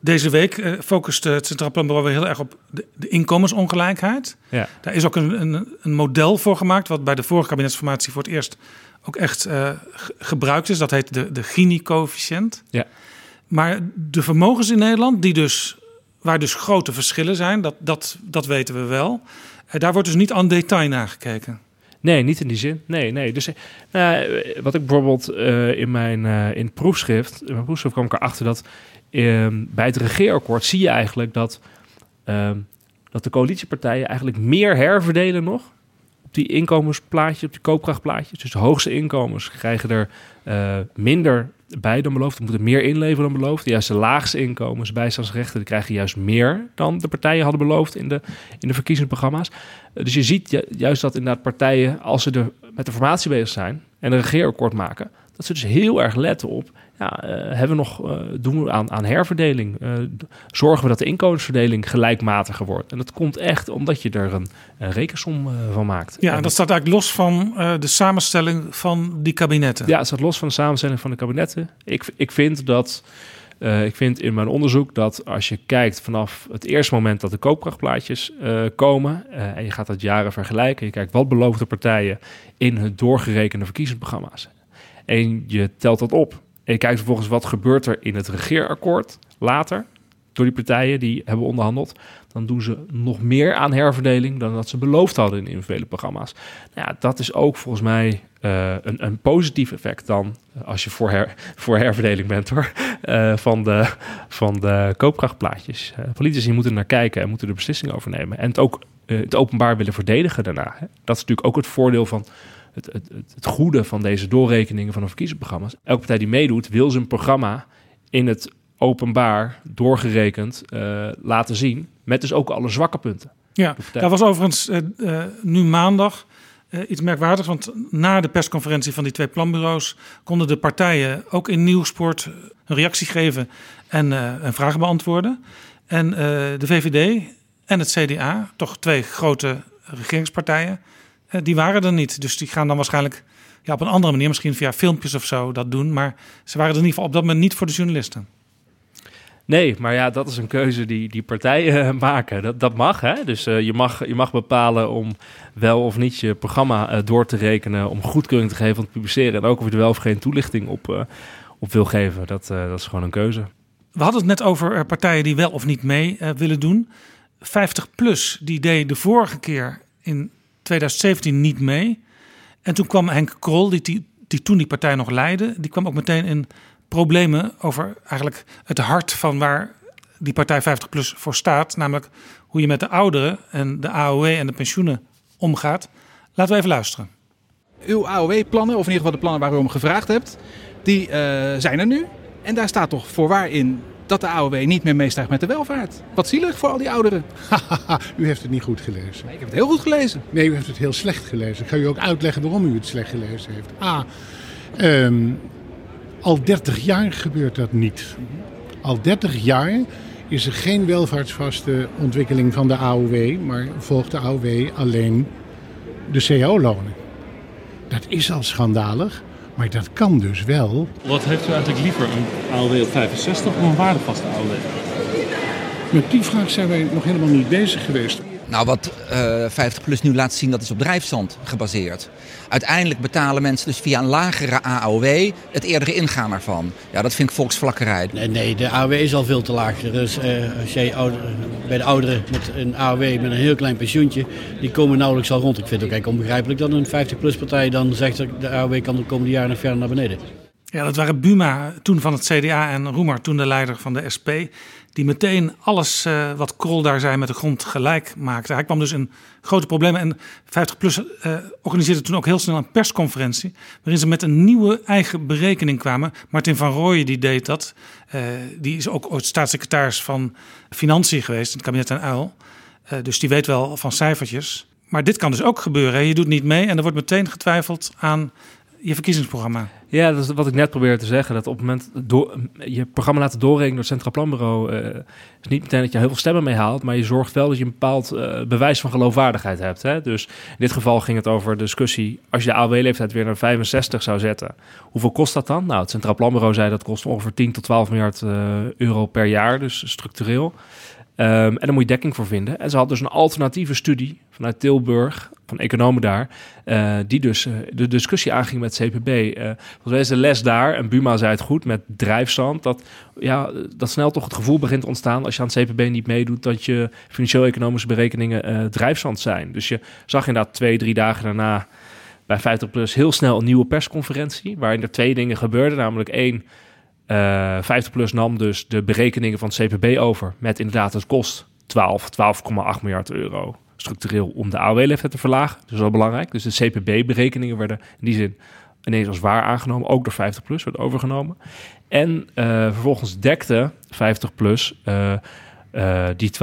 deze week uh, focust het Centraal Planbureau weer heel erg op de, de inkomensongelijkheid. Ja. Daar is ook een, een, een, model voor gemaakt, wat bij de vorige kabinetsformatie voor het eerst ook echt uh, gebruikt is. Dat heet de, de Gini-coëfficiënt. Ja. Maar de vermogens in Nederland, die dus waar dus grote verschillen zijn, dat, dat, dat weten we wel. Uh, daar wordt dus niet aan detail naar gekeken. Nee, niet in die zin. Nee, nee. Dus uh, wat ik bijvoorbeeld uh, in mijn in het proefschrift, in mijn proefschrift kwam ik erachter dat ehm, bij het regeerakkoord zie je eigenlijk dat, ehm, dat de coalitiepartijen eigenlijk meer herverdelen nog op die inkomensplaatjes, op die koopkrachtplaatjes. Dus de hoogste inkomens krijgen er minder bij dan beloofd. Moeten meer inleveren dan beloofd. Juist de laagste inkomens, bijstandsrechten, die krijgen juist meer dan de partijen hadden beloofd in de, in de verkiezingsprogramma's. Eh, dus je ziet juist dat inderdaad partijen, als ze er met de formatie bezig zijn en een regeerakkoord maken, dat ze dus heel erg letten op, ja, uh, hebben we nog, uh, doen we aan, aan herverdeling? Uh, zorgen we dat de inkomensverdeling gelijkmatiger wordt? En dat komt echt omdat je er een, een rekensom van maakt. Ja, en dat staat eigenlijk los van de samenstelling van die kabinetten. Ja, het staat los van de samenstelling van de kabinetten. Ik, ik vind dat... ik vind in mijn onderzoek dat als je kijkt vanaf het eerste moment dat de koopkrachtplaatjes komen en je gaat dat jaren vergelijken, je kijkt wat beloofde partijen in hun doorgerekende verkiezingsprogramma's en je telt dat op. En je kijkt vervolgens wat gebeurt er in het regeerakkoord later door die partijen die hebben onderhandeld. Dan doen ze nog meer aan herverdeling dan dat ze beloofd hadden in individuele programma's. Nou ja, dat is ook volgens mij uh, een, een positief effect dan als je voor, her, voor herverdeling bent hoor, uh, [laughs] van, de, van de koopkrachtplaatjes. Politici moeten naar kijken en moeten de beslissing overnemen. En het ook het openbaar willen verdedigen daarna. Hè. Dat is natuurlijk ook het voordeel van het, het, het, goede van deze doorrekeningen van de verkiezingsprogramma's. Elke partij die meedoet, wil zijn programma in het openbaar doorgerekend uh, laten zien. Met dus ook alle zwakke punten. Ja, dat was overigens uh, uh, nu maandag iets merkwaardigs. Want na de persconferentie van die twee planbureaus konden de partijen ook in Nieuwsport een reactie geven en, en vragen beantwoorden. En de VVD en het CDA, toch twee grote regeringspartijen, eh, die waren er niet. Dus die gaan dan waarschijnlijk ja, op een andere manier, misschien via filmpjes of zo, dat doen. Maar ze waren er in ieder geval op dat moment niet voor de journalisten. Nee, maar ja, dat is een keuze die, die partijen uh, maken. Dat, dat mag, hè? Dus uh, je, mag, je mag bepalen om wel of niet je programma uh, door te rekenen... om goedkeuring te geven om te publiceren. En ook of je er wel of geen toelichting op, op wil geven. Dat, dat is gewoon een keuze. We hadden het net over eh, partijen die wel of niet mee willen doen. 50PLUS, die deed de vorige keer in 2017 niet mee. En toen kwam Henk Krol, die, die, toen die partij nog leidde, die kwam ook meteen in problemen over eigenlijk het hart van waar die partij 50PLUS voor staat. Namelijk hoe je met de ouderen en de AOW en de pensioenen omgaat. Laten we even luisteren. Uw AOW-plannen, of in ieder geval de plannen waar u om gevraagd hebt, die uh, zijn er nu. En daar staat toch voorwaar in dat de AOW niet meer meestijgt met de welvaart. Wat zielig voor al die ouderen. [laughs] u heeft het niet goed gelezen. Nee, ik heb het heel goed gelezen. Nee, u heeft het heel slecht gelezen. Ik ga u ook uitleggen waarom u het slecht gelezen heeft. A, um, al 30 jaar gebeurt dat niet. Al 30 jaar is er geen welvaartsvaste ontwikkeling van de AOW, maar volgt de AOW alleen de cao-lonen. Dat is al schandalig, maar dat kan dus wel. Wat heeft u eigenlijk liever, een AOW op 65 of een waardevaste AOW? Met die vraag zijn wij nog helemaal niet bezig geweest. Nou, wat uh, eh, 50PLUS nu laat zien, dat is op drijfstand gebaseerd. Uiteindelijk betalen mensen dus via een lagere AOW het eerdere ingaan ervan. Ja, dat vind ik volksvlakkerij. Nee, nee de AOW is al veel te laag. Dus uh, als jij ouder, bij de ouderen met een AOW met een heel klein pensioentje, die komen nauwelijks al rond. Ik vind het ook eigenlijk onbegrijpelijk dat een 50-plus partij dan zegt dat de AOW kan de komende jaren nog verder naar beneden. Ja, dat waren Buma toen van het CDA en Roemer toen de leider van de SP die meteen alles uh, wat Krol daar zei met de grond gelijk maakte. Hij kwam dus in grote problemen en 50PLUS uh, organiseerde toen ook heel snel een persconferentie... waarin ze met een nieuwe eigen berekening kwamen. Martin van Rooyen die deed dat. Uh, die is ook ooit staatssecretaris van Financiën geweest in het kabinet en Uil. dus die weet wel van cijfertjes. Maar dit kan dus ook gebeuren. Je doet niet mee en er wordt meteen getwijfeld aan je verkiezingsprogramma. Ja, dat is wat ik net probeerde te zeggen. Dat op het moment door, je programma laten doorrekenen door het Centraal Planbureau... Uh, is niet meteen dat je heel veel stemmen mee haalt... maar je zorgt wel dat je een bepaald uh, bewijs van geloofwaardigheid hebt. Hè? Dus in dit geval ging het over discussie... als je de AOW-leeftijd weer naar 65 zou zetten... hoeveel kost dat dan? Nou, het Centraal Planbureau zei dat kost ongeveer 10 tot 12 miljard uh, euro per jaar, dus structureel. Um, en daar moet je dekking voor vinden. En ze had dus een alternatieve studie vanuit Tilburg, van economen daar, uh, die dus uh, de discussie aanging met CPB. Uh, volgens mij is de les daar, en Buma zei het goed, met drijfstand, dat, ja, dat snel toch het gevoel begint te ontstaan als je aan het CPB niet meedoet, dat je financieel-economische berekeningen drijfstand zijn. Dus je zag inderdaad twee, drie dagen daarna bij 50 Plus heel snel een nieuwe persconferentie, waarin er twee dingen gebeurden, namelijk één, uh, 50 plus nam dus de berekeningen van het CPB over met inderdaad het kost 12, 12,8 miljard euro structureel om de AOW-leeftijd te verlagen. Dat is wel belangrijk. Dus de CPB-berekeningen werden in die zin ineens als waar aangenomen, ook door 50 plus werd overgenomen. En uh, vervolgens dekte 50 plus uh, uh, die 12,6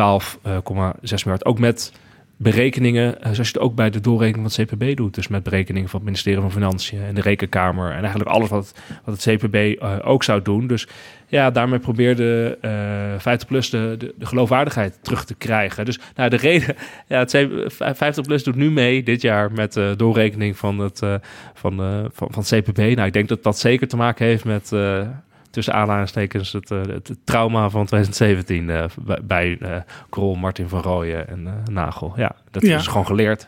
miljard ook met berekeningen, eh, zoals je het ook bij de doorrekening van het CPB doet. Dus met berekeningen van het ministerie van Financiën en de Rekenkamer. En eigenlijk alles wat, wat het CPB eh, ook zou doen. Dus ja, daarmee probeerde uh, 50 plus de, de, de, geloofwaardigheid terug te krijgen. Dus nou, de reden, [laughs] ja, het 50 plus doet nu mee dit jaar met de doorrekening van het, van, van, van het CPB. Nou, ik denk dat dat zeker te maken heeft met tussen aanhalingstekens het, uh, het, trauma van 2017 uh, eh, bij uh, Krol, Martin van Rooyen en Nagel. Ja, dat ja. is gewoon geleerd.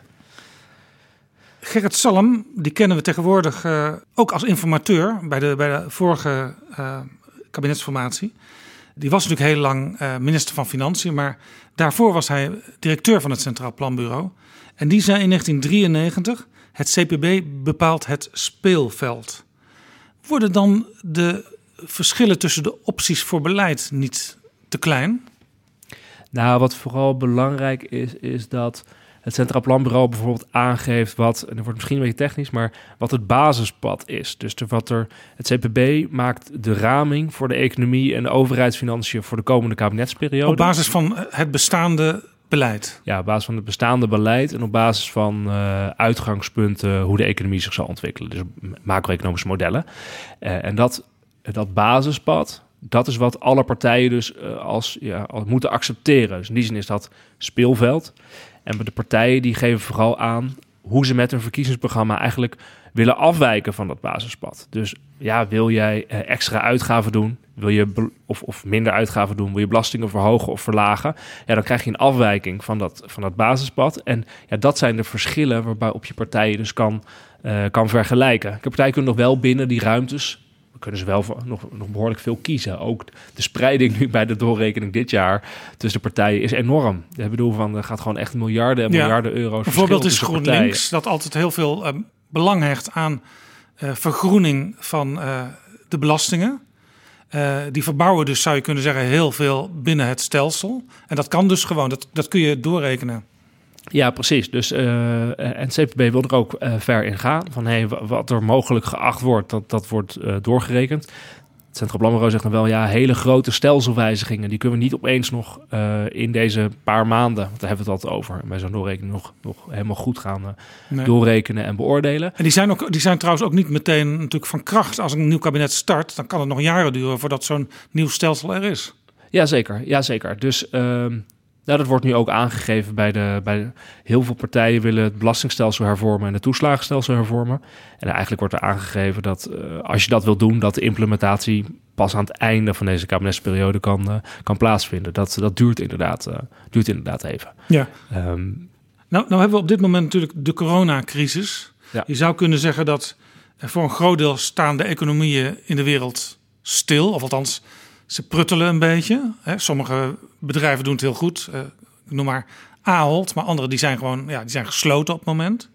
Gerrit Salm, die kennen we tegenwoordig ook als informateur bij de, bij de vorige kabinetsformatie. Die was natuurlijk heel lang minister van Financiën, maar daarvoor was hij directeur van het Centraal Planbureau. En die zei in 1993: het CPB bepaalt het speelveld. Worden dan de verschillen tussen de opties voor beleid niet te klein? Nou, wat vooral belangrijk is, is dat het Centraal Planbureau bijvoorbeeld aangeeft wat, en dat wordt misschien een beetje technisch, maar wat het basispad is. Dus de, wat er, het CPB maakt de raming voor de economie en de overheidsfinanciën voor de komende kabinetsperiode. Op basis van het bestaande beleid? Ja, op basis van het bestaande beleid en op basis van uh, uitgangspunten hoe de economie zich zal ontwikkelen. Dus macro-economische modellen. Uh, en dat dat basispad, dat is wat alle partijen dus uh, als, ja, moeten accepteren. Dus in die zin is dat speelveld. En de partijen die geven vooral aan hoe ze met hun verkiezingsprogramma eigenlijk willen afwijken van dat basispad. Dus ja, wil jij uh, extra uitgaven doen? Wil je of, of minder uitgaven doen? Wil je belastingen verhogen of verlagen? Ja, dan krijg je een afwijking van dat, van dat basispad. En ja, dat zijn de verschillen waarbij op je partijen dus kan, uh, kan vergelijken. De partijen kunnen nog wel binnen die ruimtes kunnen ze wel nog, nog behoorlijk veel kiezen. Ook de spreiding nu bij de doorrekening dit jaar tussen de partijen is enorm. Ik bedoel, van, er gaat gewoon echt miljarden en miljarden euro's. Een voorbeeld is GroenLinks, dat altijd heel veel eh, belang hecht aan eh, vergroening van eh, de belastingen. Eh, die verbouwen dus, zou je kunnen zeggen, heel veel binnen het stelsel. En dat kan dus gewoon, dat, dat kun je doorrekenen. Ja, precies. Dus uh, en CPB wil er ook uh, ver in gaan. Van hey, wat er mogelijk geacht wordt, dat, dat wordt uh, doorgerekend. Het Centraal Planbureau zegt dan wel, ja, hele grote stelselwijzigingen, die kunnen we niet opeens nog in deze paar maanden, want daar hebben we het altijd over, bij zo'n doorrekening nog, nog helemaal goed gaan nee. doorrekenen en beoordelen. En die zijn, ook, die zijn trouwens ook niet meteen natuurlijk van kracht. Als een nieuw kabinet start, dan kan het nog jaren duren voordat zo'n nieuw stelsel er is. Jazeker, jazeker. Dus ehm, nou, dat wordt nu ook aangegeven bij de, bij heel veel partijen willen het belastingstelsel hervormen en het toeslagenstelsel hervormen. En eigenlijk wordt er aangegeven dat uh, als je dat wil doen, dat de implementatie pas aan het einde van deze kabinetsperiode kan, uh, kan plaatsvinden. Dat, dat duurt, inderdaad, uh, duurt inderdaad even. Ja. Um, nou, nou hebben we op dit moment natuurlijk de coronacrisis. Ja. Je zou kunnen zeggen dat voor een groot deel staan de economieën in de wereld stil, of althans ze pruttelen een beetje. Hè. Sommige bedrijven doen het heel goed. Ik noem maar Ahold, maar andere die zijn gewoon ja, die zijn gesloten op het moment.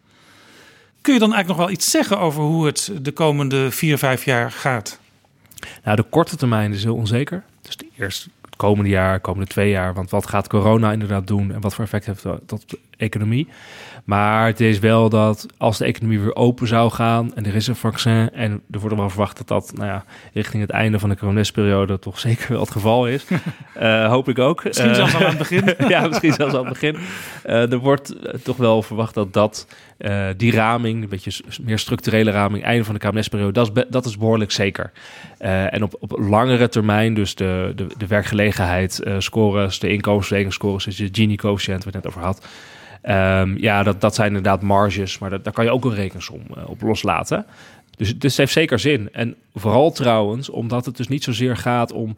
Kun je dan eigenlijk nog wel iets zeggen over hoe het de komende vier, vijf jaar gaat? Nou, de korte termijn is heel onzeker. Dus de eerste, het komende jaar, komende twee jaar. Want wat gaat corona inderdaad doen en wat voor effect heeft dat op de economie? Maar het is wel dat als de economie weer open zou gaan en er is een vaccin en er wordt wel verwacht dat dat nou ja, richting het einde van de coronesperiode toch [laughs] zeker wel het geval is. uh, [laughs] hoop ik ook. Misschien zelfs al aan het begin. [laughs] ja, misschien zelfs al aan het begin. Uh, er wordt toch wel verwacht dat dat uh, die raming, een beetje meer structurele raming, einde van de kabinetsperiode, dat is, dat is behoorlijk zeker. en op, op langere termijn, dus de, de, de werkgelegenheid scores, de inkomensverdelingsscores, dus de Gini-coëfficiënt waar we het net over had. Um, ja, dat, dat zijn inderdaad marges, maar dat, daar kan je ook een rekensom uh, op loslaten. Dus, dus het heeft zeker zin. En vooral trouwens, omdat het dus niet zozeer gaat om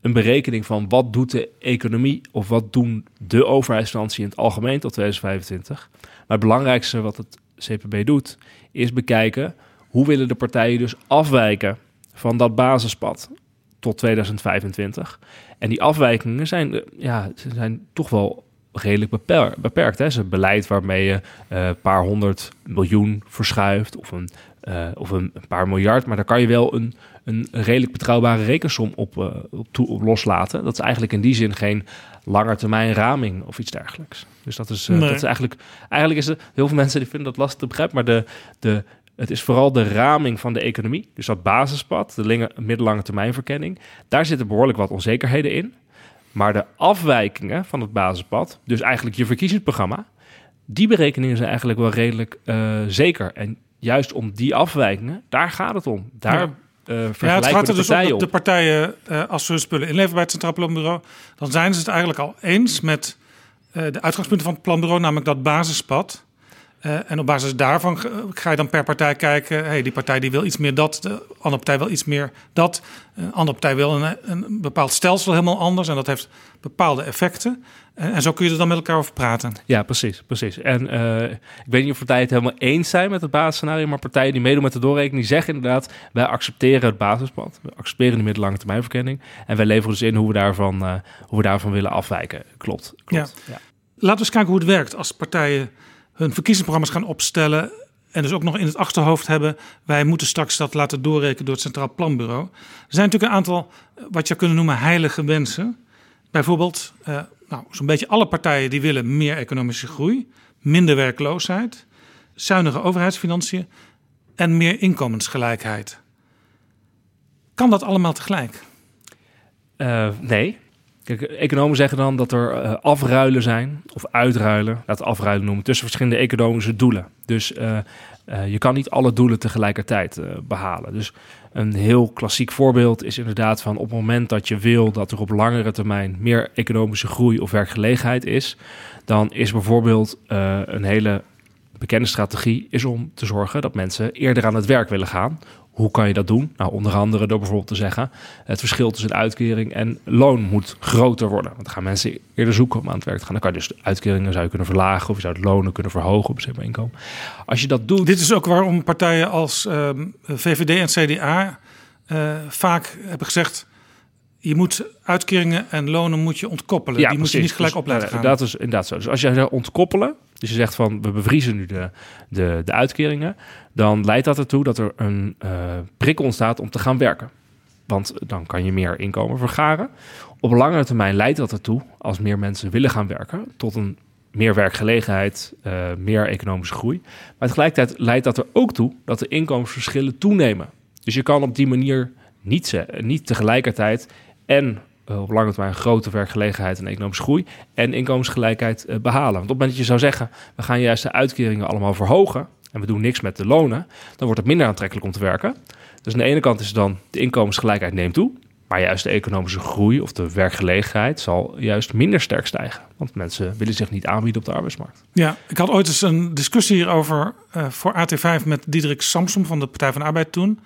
een berekening van wat doet de economie of wat doen de overheidsfinanciën in het algemeen tot 2025. Maar het belangrijkste wat het CPB doet, is bekijken hoe willen de partijen dus afwijken van dat basispad tot 2025. En die afwijkingen zijn, ja, zijn toch wel redelijk beperkt. beperkt hè. Het is een beleid waarmee je een uh, paar honderd miljoen verschuift of een, uh, of een, een, paar miljard. Maar daar kan je wel een, een redelijk betrouwbare rekensom op, uh, op, toe, op loslaten. Dat is eigenlijk in die zin geen langetermijn raming of iets dergelijks. Dus dat is, nee. dat is eigenlijk, eigenlijk is het, heel veel mensen die vinden dat lastig te begrijpen, maar de, de, het is vooral de raming van de economie. Dus dat basispad, de middellange termijnverkenning. Daar zitten behoorlijk wat onzekerheden in. Maar de afwijkingen van het basispad, dus eigenlijk je verkiezingsprogramma, die berekeningen zijn eigenlijk wel redelijk uh, zeker. En juist om die afwijkingen, daar gaat het om. Daar ja. Uh, ja, het gaat er dus om dat de partijen, uh, als ze hun spullen inleveren bij het Centraal Planbureau, dan zijn ze het eigenlijk al eens met uh, de uitgangspunten van het planbureau, namelijk dat basispad. Uh, en op basis daarvan ga je dan per partij kijken. Hey, die partij die wil iets meer dat, de andere partij wil iets meer dat. Een andere partij wil een, een bepaald stelsel helemaal anders. En dat heeft bepaalde effecten. En, en, zo kun je er dan met elkaar over praten. Ja, precies. precies. En uh, ik weet niet of partijen het helemaal eens zijn met het basisscenario. Maar partijen die meedoen met de doorrekening zeggen inderdaad... wij accepteren het basispad. We accepteren de middellange termijnverkenning. En wij leveren dus in hoe we daarvan, hoe we daarvan willen afwijken. Klopt. klopt. Ja. Ja. Laten we eens kijken hoe het werkt als partijen hun verkiezingsprogramma's gaan opstellen. En dus ook nog in het achterhoofd hebben. Wij moeten straks dat laten doorrekenen door het Centraal Planbureau. Er zijn natuurlijk een aantal, wat je kunnen noemen, heilige wensen. Bijvoorbeeld, uh, nou, zo'n beetje alle partijen die willen meer economische groei, minder werkloosheid, zuinige overheidsfinanciën en meer inkomensgelijkheid. Kan dat allemaal tegelijk? Uh, nee. Kijk, economen zeggen dan dat er uh, afruilen zijn, of uitruilen, we afruilen noemen, tussen verschillende economische doelen. Dus uh, uh, je kan niet alle doelen tegelijkertijd behalen. Dus een heel klassiek voorbeeld is inderdaad van op het moment dat je wil dat er op langere termijn meer economische groei of werkgelegenheid is, dan is bijvoorbeeld een hele bekende strategie is om te zorgen dat mensen eerder aan het werk willen gaan. Hoe kan je dat doen? Nou, onder andere door bijvoorbeeld te zeggen: het verschil tussen uitkering en loon moet groter worden. Want dan gaan mensen eerder zoeken om aan het werk te gaan. Dan kan je dus de uitkeringen zou je kunnen verlagen of je zou het lonen kunnen verhogen op zijn inkomen. Als je dat doet. Dit is ook waarom partijen als um, VVD en CDA uh, vaak hebben gezegd... je moet uitkeringen en lonen moet je ontkoppelen. Ja, Die moet je niet gelijk dus, op laten nee, gaan. Dat is inderdaad zo. Dus als je ontkoppelen, dus je zegt van we bevriezen nu de, de, de uitkeringen, dan leidt dat ertoe dat er een uh, prikkel ontstaat om te gaan werken. Want dan kan je meer inkomen vergaren. Op langere termijn leidt dat ertoe, als meer mensen willen gaan werken, tot een meer werkgelegenheid, uh, meer economische groei. Maar tegelijkertijd leidt dat er ook toe dat de inkomensverschillen toenemen. Dus je kan op die manier niet, niet tegelijkertijd en uh, op lange termijn grote werkgelegenheid en economische groei en inkomensgelijkheid uh, behalen. Want op het moment dat je zou zeggen, we gaan juist de uitkeringen allemaal verhogen en we doen niks met de lonen, dan wordt het minder aantrekkelijk om te werken. Dus aan de ene kant is dan de inkomensgelijkheid neemt toe, maar juist de economische groei of de werkgelegenheid zal juist minder sterk stijgen. Want mensen willen zich niet aanbieden op de arbeidsmarkt. Ja, ik had ooit eens een discussie hierover uh, voor AT5 met Diederik Samsom van de Partij van de Arbeid toen.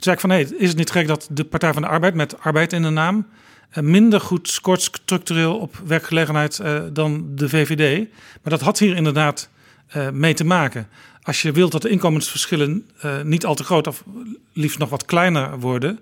Zei ik van, nee, is het niet gek dat de Partij van de Arbeid met arbeid in de naam uh, minder goed scoort structureel op werkgelegenheid uh, dan de VVD. Maar dat had hier inderdaad mee te maken. Als je wilt dat de inkomensverschillen niet al te groot of liefst nog wat kleiner worden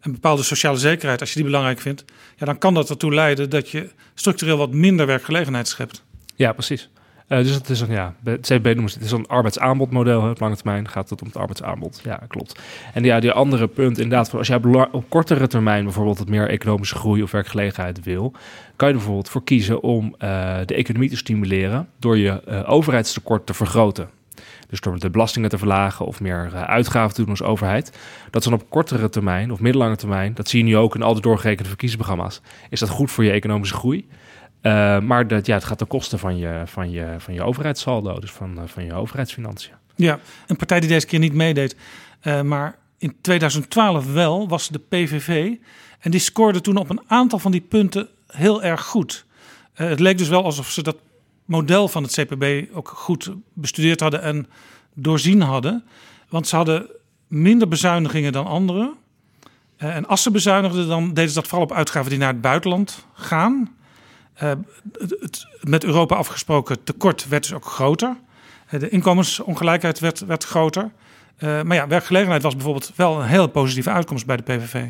een bepaalde sociale zekerheid, als je die belangrijk vindt, ja, dan kan dat ertoe leiden dat je structureel wat minder werkgelegenheid schept. Ja, precies. Uh, dus het is een, ja, noemen het is een arbeidsaanbodmodel. Op lange termijn gaat het om het arbeidsaanbod. Ja, klopt. En ja, die andere punt inderdaad, als jij op kortere termijn bijvoorbeeld meer economische groei of werkgelegenheid wil, kan je er bijvoorbeeld voor kiezen om uh, de economie te stimuleren door je uh, overheidstekort te vergroten. Dus door de belastingen te verlagen of meer uitgaven te doen als overheid. Dat is dan op kortere termijn of middellange termijn, dat zie je nu ook in al de doorgerekende verkiezingsprogramma's, is dat goed voor je economische groei. Uh, maar dat, ja, het gaat ten koste van je, van je, van je overheidssaldo, dus van, uh, van je overheidsfinanciën. Ja, een partij die deze keer niet meedeed, uh, maar in 2012 wel, was de PVV. En die scoorde toen op een aantal van die punten heel erg goed. het leek dus wel alsof ze dat model van het CPB ook goed bestudeerd hadden en doorzien hadden. Want ze hadden minder bezuinigingen dan anderen. En als ze bezuinigden, dan deden ze dat vooral op uitgaven die naar het buitenland gaan. Uh, het, het, met Europa afgesproken tekort werd dus ook groter. Uh, de inkomensongelijkheid werd, werd groter. maar ja, werkgelegenheid was bijvoorbeeld wel een heel positieve uitkomst bij de PVV.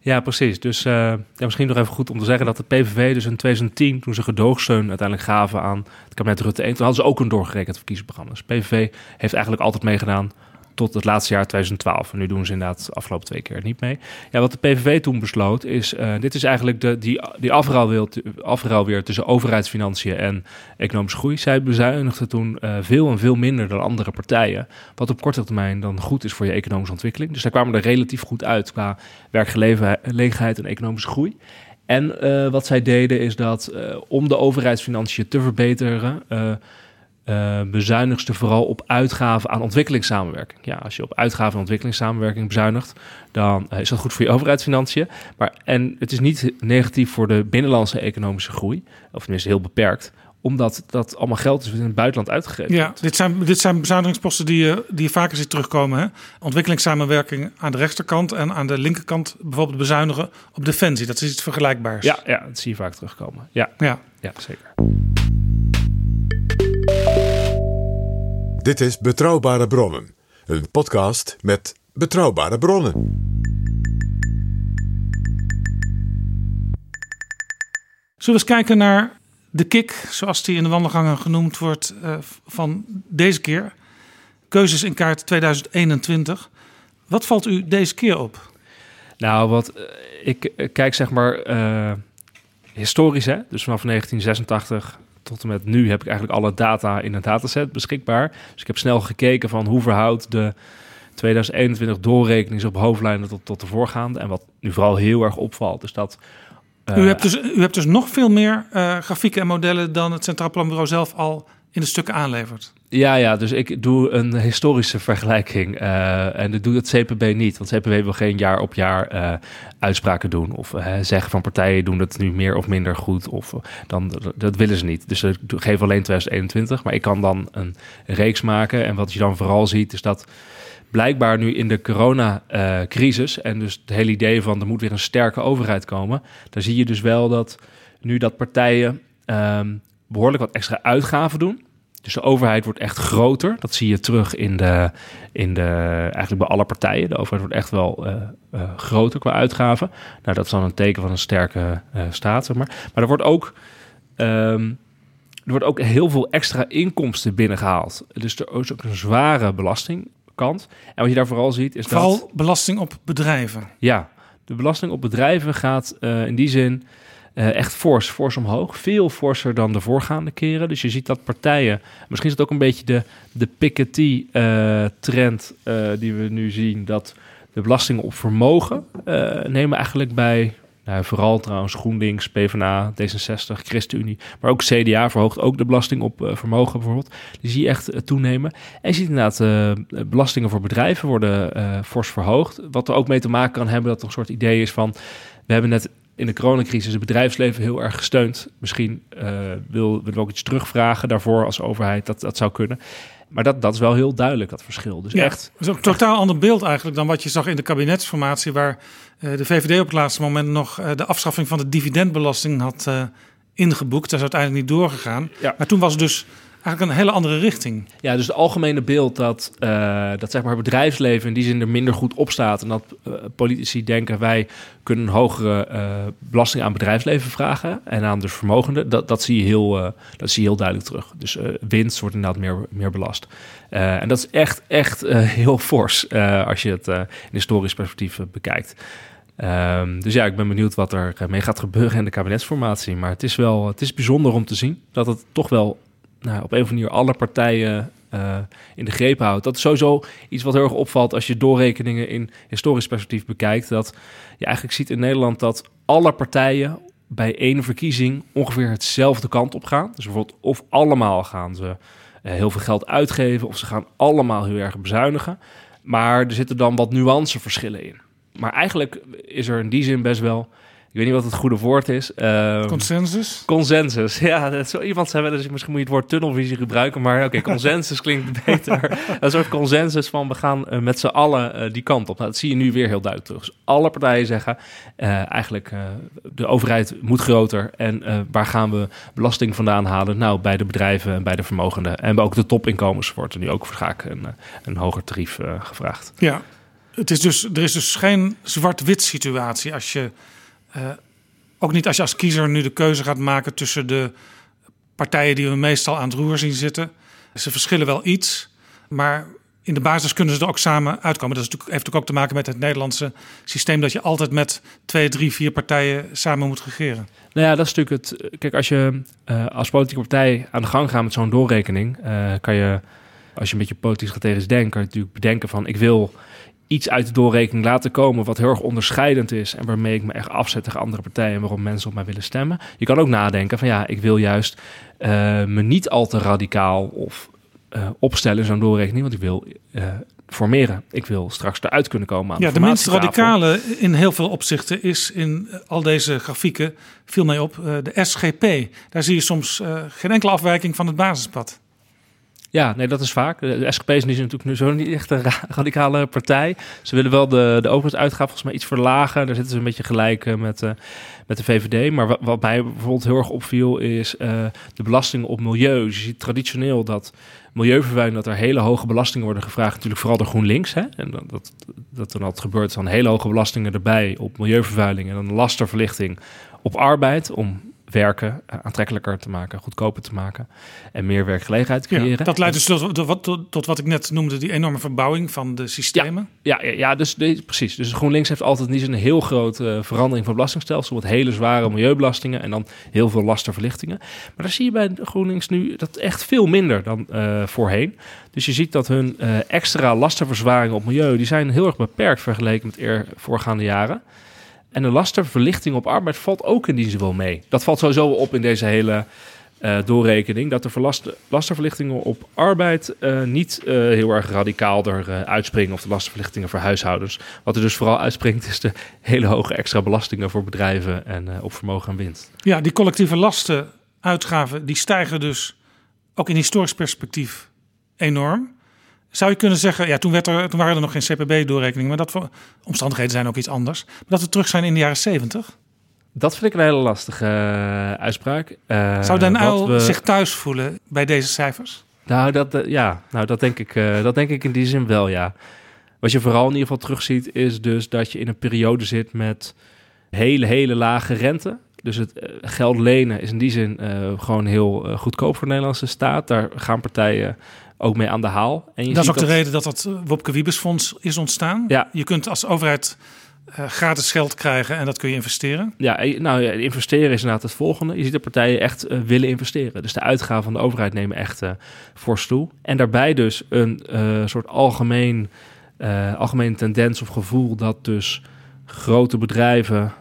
Ja, precies. Dus ja, misschien nog even goed om te zeggen dat de PVV dus in 2010, toen ze gedoogsteun uiteindelijk gaven aan het kabinet Rutte 1, toen hadden ze ook een doorgerekend verkiezingsprogramma. Dus PVV heeft eigenlijk altijd meegedaan tot het laatste jaar 2012. En nu doen ze inderdaad de afgelopen twee keer niet mee. Ja, wat de PVV toen besloot is, uh, dit is eigenlijk de, die, die afruil, afruil weer tussen overheidsfinanciën en economische groei. Zij bezuinigden toen uh, veel en veel minder dan andere partijen. Wat op korte termijn dan goed is voor je economische ontwikkeling. Dus daar kwamen er relatief goed uit qua werkgelegenheid en economische groei. En uh, wat zij deden is dat om de overheidsfinanciën te verbeteren uh, bezuinigste vooral op uitgaven aan ontwikkelingssamenwerking. Ja, als je op uitgaven aan ontwikkelingssamenwerking bezuinigt, dan uh, is dat goed voor je overheidsfinanciën. Maar, en het is niet negatief voor de binnenlandse economische groei, of tenminste heel beperkt, omdat dat allemaal geld is in het buitenland uitgegeven. Ja, dit zijn, dit zijn bezuinigingsposten die je, die je vaker ziet terugkomen. Hè? Ontwikkelingssamenwerking aan de rechterkant en aan de linkerkant bijvoorbeeld bezuinigen op defensie. Dat is iets vergelijkbaars. Ja, ja dat zie je vaak terugkomen. Ja, ja. ja zeker. Dit is Betrouwbare Bronnen, een podcast met betrouwbare bronnen. Zullen we eens kijken naar de kick, zoals die in de wandelgangen genoemd wordt, uh, van deze keer. Keuzes in kaart 2021. Wat valt u deze keer op? Nou, wat uh, ik uh, kijk zeg maar historisch, hè? dus vanaf 1986 tot en met nu heb ik eigenlijk alle data in een dataset beschikbaar. Dus ik heb snel gekeken van hoe verhoudt de 2021 doorrekening op hoofdlijnen tot, tot de voorgaande. En wat nu vooral heel erg opvalt, is dat... U, hebt dus, u hebt dus nog veel meer uh, grafieken en modellen dan het Centraal Planbureau zelf al in de stukken aanlevert. Ja, ja, dus ik doe een historische vergelijking. Uh, en dat doet het CPB niet. Want CPB wil geen jaar op jaar uh, uitspraken doen. Of uh, zeggen van partijen doen het nu meer of minder goed. Of dan, dat willen ze niet. Dus ik geef alleen 2021. Maar ik kan dan een reeks maken. En wat je dan vooral ziet is dat blijkbaar nu in de coronacrisis... en dus het hele idee van er moet weer een sterke overheid komen... daar zie je dus wel dat nu dat partijen... Um, behoorlijk wat extra uitgaven doen. Dus de overheid wordt echt groter. Dat zie je terug in de, in de, eigenlijk bij alle partijen. De overheid wordt echt wel uh, uh, groter qua uitgaven. Nou, dat is dan een teken van een sterke uh, staat, zeg maar. Maar er wordt ook... Um, er wordt ook heel veel extra inkomsten binnengehaald. Dus er is ook een zware belastingkant. En wat je daar vooral ziet is vooral dat... Vooral belasting op bedrijven. Ja, de belasting op bedrijven gaat in die zin uh, echt fors, fors omhoog. Veel forser dan de voorgaande keren. Dus je ziet dat partijen... Misschien is het ook een beetje de, de Piketty-trend uh, die we nu zien... dat de belastingen op vermogen nemen eigenlijk bij nou, vooral trouwens GroenLinks, PvdA, D66, ChristenUnie. Maar ook CDA verhoogt ook de belasting op vermogen bijvoorbeeld. Die zie je echt toenemen. En je ziet inderdaad, belastingen voor bedrijven worden fors verhoogd. Wat er ook mee te maken kan hebben dat een soort idee is van... We hebben net in de coronacrisis het bedrijfsleven heel erg gesteund. Misschien wil, willen we ook iets terugvragen daarvoor als overheid. Dat, dat zou kunnen. Maar dat, dat is wel heel duidelijk, dat verschil. Dus ja, echt. Dat is ook een totaal ander beeld eigenlijk dan wat je zag in de kabinetsformatie, waar uh, de VVD op het laatste moment nog uh, de afschaffing van de dividendbelasting had ingeboekt. Dat is uiteindelijk niet doorgegaan. Ja. Maar toen was het dus eigenlijk een hele andere richting. Ja, dus het algemene beeld dat, uh, dat zeg maar bedrijfsleven in die zin er minder goed op staat. En dat uh, politici denken wij kunnen een hogere uh, belasting aan bedrijfsleven vragen. En aan de vermogenden. Dat, dat, zie, je heel, dat zie je heel duidelijk terug. Dus winst wordt inderdaad meer, meer belast. en dat is echt, echt heel fors als je het in historisch perspectief bekijkt. Um, dus ja, ik ben benieuwd wat er mee gaat gebeuren in de kabinetsformatie. Maar het is wel het is bijzonder om te zien dat het toch wel nou, op een of andere manier alle partijen uh, in de greep houdt. Dat is sowieso iets wat heel erg opvalt als je doorrekeningen in historisch perspectief bekijkt. Dat je eigenlijk ziet in Nederland dat alle partijen bij één verkiezing ongeveer hetzelfde kant op gaan. Dus bijvoorbeeld of allemaal gaan ze uh, heel veel geld uitgeven of ze gaan allemaal heel erg bezuinigen. Maar er zitten dan wat nuanceverschillen in. Maar eigenlijk is er in die zin best wel ik weet niet wat het goede woord is. Uh, consensus? Consensus, ja. Dat zo iemand zei wel eens, misschien moet je het woord tunnelvisie gebruiken. Maar oké, okay, [laughs] consensus klinkt beter. een soort consensus van we gaan uh, met z'n allen uh, die kant op. Nou, dat zie je nu weer heel duidelijk terug. Dus alle partijen zeggen eigenlijk de overheid moet groter. En waar gaan we belasting vandaan halen? Nou, bij de bedrijven en bij de vermogenden. En bij ook de topinkomens wordt er nu ook vaak een, een hoger tarief gevraagd. Ja, het is dus, er is dus geen zwart-wit situatie als je... Uh, ook niet als je als kiezer nu de keuze gaat maken tussen de partijen die we meestal aan het roer zien zitten. Ze verschillen wel iets, maar in de basis kunnen ze er ook samen uitkomen. Dat is natuurlijk, heeft ook te maken met het Nederlandse systeem dat je altijd met twee, drie, vier partijen samen moet regeren. Nou ja, dat is natuurlijk het. Kijk, als je uh, als politieke partij aan de gang gaat met zo'n doorrekening, uh, kan je, als je een beetje politisch strategisch denkt, kan je natuurlijk bedenken van ik wil iets uit de doorrekening laten komen wat heel erg onderscheidend is en waarmee ik me echt afzet tegen andere partijen en waarom mensen op mij willen stemmen. Je kan ook nadenken van ja, ik wil juist uh, me niet al te radicaal of uh, opstellen in zo'n doorrekening, want ik wil uh, formeren. Ik wil straks eruit kunnen komen aan ja, de minst radicale in heel veel opzichten is in al deze grafieken, viel mij op, de SGP. Daar zie je soms geen enkele afwijking van het basispad. Ja, nee, dat is vaak. De SGP is natuurlijk nu zo niet echt een ra radicale partij. Ze willen wel de, de overheidsuitgaven volgens mij iets verlagen. Daar zitten ze een beetje gelijk uh, met, uh, met de VVD. Maar wat, mij bijvoorbeeld heel erg opviel is uh, de belasting op milieu. Dus je ziet traditioneel dat milieuvervuiling, dat er hele hoge belastingen worden gevraagd. Natuurlijk vooral door GroenLinks. Hè? En dat, dat, dat dan altijd gebeurt, dan hele hoge belastingen erbij op milieuvervuiling. En dan lasterverlichting op arbeid om werken aantrekkelijker te maken, goedkoper te maken en meer werkgelegenheid te creëren. Ja, dat leidt dus tot, tot, tot, tot, wat ik net noemde, die enorme verbouwing van de systemen. Ja, ja, ja dus precies. Dus GroenLinks heeft altijd niet een heel grote uh, verandering van belastingstelsel, met hele zware milieubelastingen en dan heel veel lasterverlichtingen. Maar daar zie je bij GroenLinks nu dat echt veel minder dan uh, voorheen. Dus je ziet dat hun uh, extra lastenverzwaringen op milieu, die zijn heel erg beperkt vergeleken met eer voorgaande jaren. En de lasterverlichting op arbeid valt ook in die zin wel mee. Dat valt sowieso op in deze hele uh, doorrekening. Dat de lasterverlichtingen op arbeid uh, niet uh, heel erg radicaal er uitspringen. Of de lasterverlichtingen voor huishoudens. Wat er dus vooral uitspringt is de hele hoge extra belastingen voor bedrijven en op vermogen en winst. Ja, die collectieve lastenuitgaven die stijgen dus ook in historisch perspectief enorm. Zou je kunnen zeggen, ja, toen, werd er, toen waren er nog geen CPB-doorrekeningen, maar dat voor omstandigheden zijn ook iets anders. Maar dat we terug zijn in de jaren 70? Dat vind ik een hele lastige uh, uitspraak. Uh, Zou Den we... zich thuis voelen bij deze cijfers? Nou, dat, eh, ja, nou dat, denk ik, eh, dat denk ik in die zin wel, ja. Wat je vooral in ieder geval terugziet, is dus dat je in een periode zit met hele, hele lage rente. Dus het eh, geld lenen is in die zin eh, gewoon heel eh, goedkoop voor de Nederlandse staat. Daar gaan partijen ook mee aan de haal. En je dat is ook de reden dat dat Wopke Wiebesfonds is ontstaan. Ja. Je kunt als overheid eh, gratis geld krijgen en dat kun je investeren. Ja, eh, nou ja, investeren is inderdaad het volgende. Je ziet dat partijen echt eh, willen investeren. Dus de uitgaven van de overheid nemen echt eh fors toe. En daarbij dus een eh, soort algemeen, eh algemene tendens of gevoel dat dus grote bedrijven,